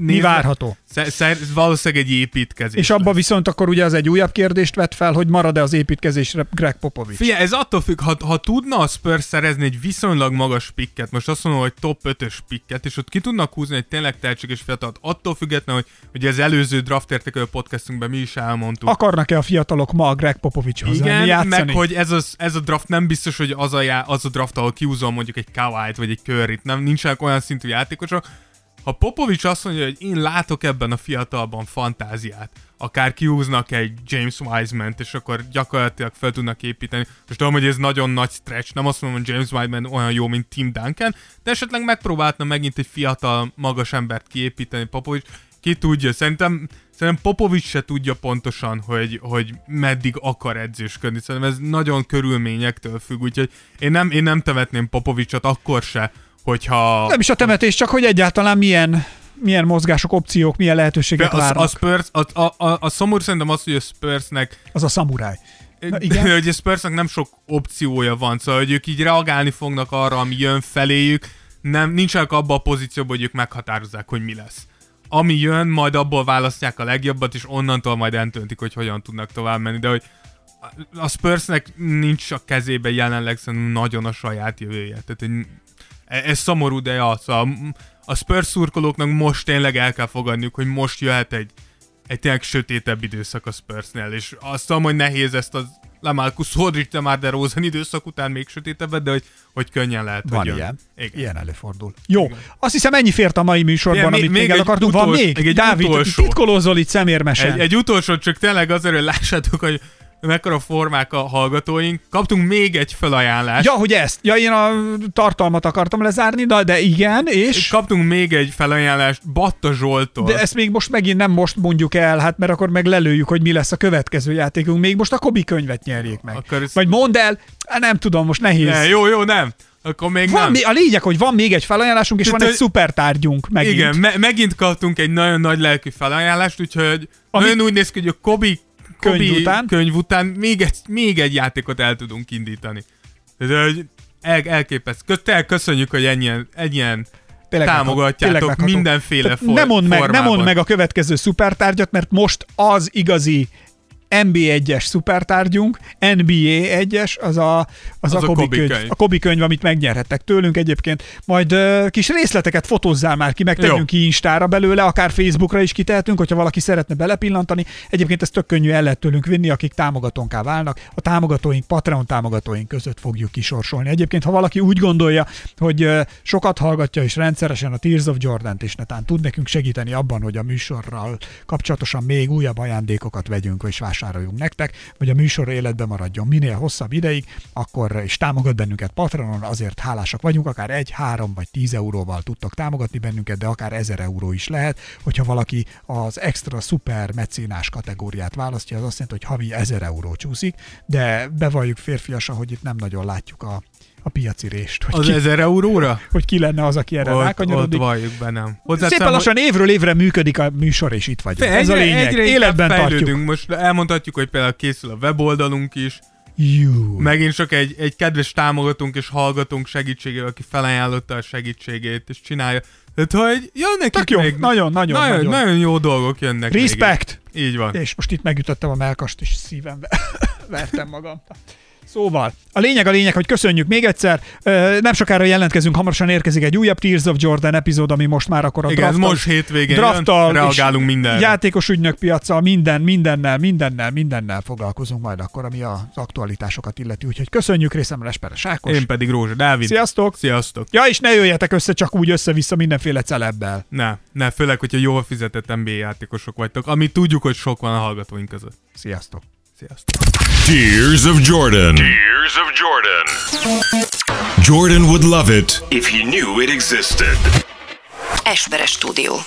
Mi nézve- várható? Sze- sze- valószínűleg egy építkezés. És abba viszont akkor ugye az egy újabb kérdést vet fel, hogy marad-e az építkezésre Greg Popovich. Figyelj, ez attól függ, ha, ha tudna a Spurs szerezni egy viszonylag magas pikket, most azt mondom, hogy top 5-ös pikket, és ott ki tudnak húzni egy tényleg tehetséges fiatalt, attól függetlenül, hogy ugye az előző draft értékelő podcastunkban mi is elmondtuk. Akarnak-e a fiatalok ma a Greg Popovichhoz menni Igen, játszani? meg hogy ez, az, ez a draft nem biztos, hogy az a, já, az a draft, ahol kiúzol mondjuk egy Kawhi-t vagy egy Curry-t, nem, nincsenek olyan szintű játékosok. Ha Popovics azt mondja, hogy én látok ebben a fiatalban fantáziát, akár kiúznak egy James Wiseman-t, és akkor gyakorlatilag fel tudnak építeni. Most tudom, hogy ez nagyon nagy stretch, nem azt mondom, hogy James Wiseman olyan jó, mint Tim Duncan, de esetleg megpróbálna megint egy fiatal, magas embert kiépíteni Popovics. Ki tudja, szerintem, szerintem Popovics se tudja pontosan, hogy, hogy meddig akar edzősködni. Szerintem ez nagyon körülményektől függ, úgyhogy én nem, én nem temetném Popovicsot akkor se, hogyha... Nem is a temetés, csak hogy egyáltalán milyen, milyen mozgások, opciók, milyen lehetőségek a, várnak. a Spurs, a, a, a, a szomorú szerintem az, hogy a Spursnek Az a szamuráj. Na, igen. hogy a Spursnek nem sok opciója van, szóval hogy ők így reagálni fognak arra, ami jön feléjük, nem, nincsenek abban a pozícióban, hogy ők meghatározzák, hogy mi lesz. Ami jön, majd abból választják a legjobbat, és onnantól majd eltöntik, hogy hogyan tudnak tovább menni, de hogy a Spursnek nincs a kezébe jelenleg szerintem nagyon a saját jövője. Tehát hogy ez szomorú, de az a, a Spurs szurkolóknak most tényleg el kell fogadniuk, hogy most jöhet egy, egy tényleg sötétebb időszak a Spursnél, és azt tudom, hogy nehéz ezt az Lamarcus Aldridge, de már DeRozan időszak után még sötétebbet, de hogy, hogy könnyen lehet, Van hogy jön. ilyen. Igen. Ilyen előfordul. Jó, azt hiszem ennyi fért a mai műsorban, Igen, amit még még el akartunk. Van utolsó- még? még egy Dávid, utolsó. titkolózol itt szemérmesen. Egy, egy utolsó, csak tényleg azért, hogy lássátok, hogy mekkora formák a hallgatóink. Kaptunk még egy felajánlást. Ja, hogy ezt. Ja, én a tartalmat akartam lezárni, de, de igen, és... Kaptunk még egy felajánlást Batta Zsoltól. De ezt még most megint nem most mondjuk el, hát mert akkor meg lelőjük, hogy mi lesz a következő játékunk. Még most a Kobi könyvet nyerjék meg. Akkor Vagy mondd el, nem tudom, most nehéz. Ne, jó, jó, nem. Akkor még van, nem. mi- a lényeg, hogy van még egy felajánlásunk, és Tehát, van egy szupertárgyunk megint. Igen, me- megint kaptunk egy nagyon nagy lelkű felajánlást, úgyhogy Ami- nagyon úgy néz ki, hogy a Kobi, Kobi Könyv után? könyv után még egy, még egy játékot el tudunk indítani. Hogy el, elképesztő. Tényleg köszönjük, hogy ennyien, ennyien Tényleg támogatjátok. Tényleg megható. mindenféle Tehát for- ne mondd meg, formában. mondd meg a következő szupertárgyat, mert most az igazi NB1-es szupertárgyunk, NBA 1-es, az a, az, Az a, a Kobi Kobi könyv, könyv. a Kobi könyv, amit megnyerhettek tőlünk egyébként. Majd uh, kis részleteket fotózzál már ki, meg Jó. tegyünk ki Instára belőle, akár Facebookra is kitehetünk, hogyha valaki szeretne belepillantani. Egyébként ez tök könnyű el lehet tőlünk vinni, akik támogatónká válnak. A támogatóink, Patreon támogatóink között fogjuk kisorsolni. Egyébként, ha valaki úgy gondolja, hogy uh, sokat hallgatja és rendszeresen a Tears of Jordan-t, és netán tud nekünk segíteni abban, hogy a műsorral kapcsolatosan még újabb ajándékokat vegyünk és vásárolunk vásároljunk nektek, hogy a műsor életben maradjon. Minél hosszabb ideig, akkor is támogat bennünket Patronon, azért hálásak vagyunk, akár egy, három vagy tíz euróval tudtok támogatni bennünket, de akár ezer euró is lehet, hogyha valaki az extra szuper mecénás kategóriát választja, az azt jelenti, hogy havi ezer euró csúszik, de bevalljuk férfiasan, hogy itt nem nagyon látjuk a, a piaci rést. Hogy Az ki, ezer euróra? hogy ki lenne az, aki erre Ott, ott rákanyarodik. valljuk be, nem. Szépen Hozzáteszem, lassan évről évre működik a műsor, és itt vagyunk. Ez a egyre- lényeg. Egyre Életben tartjuk. Most elmondhatjuk, hogy például készül a weboldalunk is, Jú. megint csak egy, egy kedves támogatónk és hallgatónk segítségével, aki felajánlotta a segítségét, és csinálja. Tehát, hogy jönnek Tök itt jó, még... nagyon, nagyon, nagyon, nagyon. nagyon jó dolgok jönnek még Respect! itt. Így van. És most itt megütöttem a melkast, és szívembe vertem magam. Szóval, a lényeg a lényeg, hogy köszönjük még egyszer. Nem sokára jelentkezünk, hamarosan érkezik egy újabb Tears of Jordan epizód, ami most már akkor a Igen, drafttal- most hétvégén drafttal jön, reagálunk és mindenre. Játékos ügynök piaca, minden, mindennel, mindennel, mindennel foglalkozunk majd akkor, ami az aktualitásokat illeti. Úgyhogy köszönjük részemre Esperes Ákos. Én pedig Rózsa Dávid. Sziasztok! Sziasztok! Ja, és ne jöjjetek össze csak úgy össze-vissza mindenféle celebbel. Ne, ne, főleg, hogyha jól fizetett NBA játékosok vagytok, ami tudjuk, hogy sok van a hallgatóink között. Sziasztok! Sziasztok! Tears of Jordan. Tears of Jordan. Jordan would love it if he knew it existed. Esperes stúdió.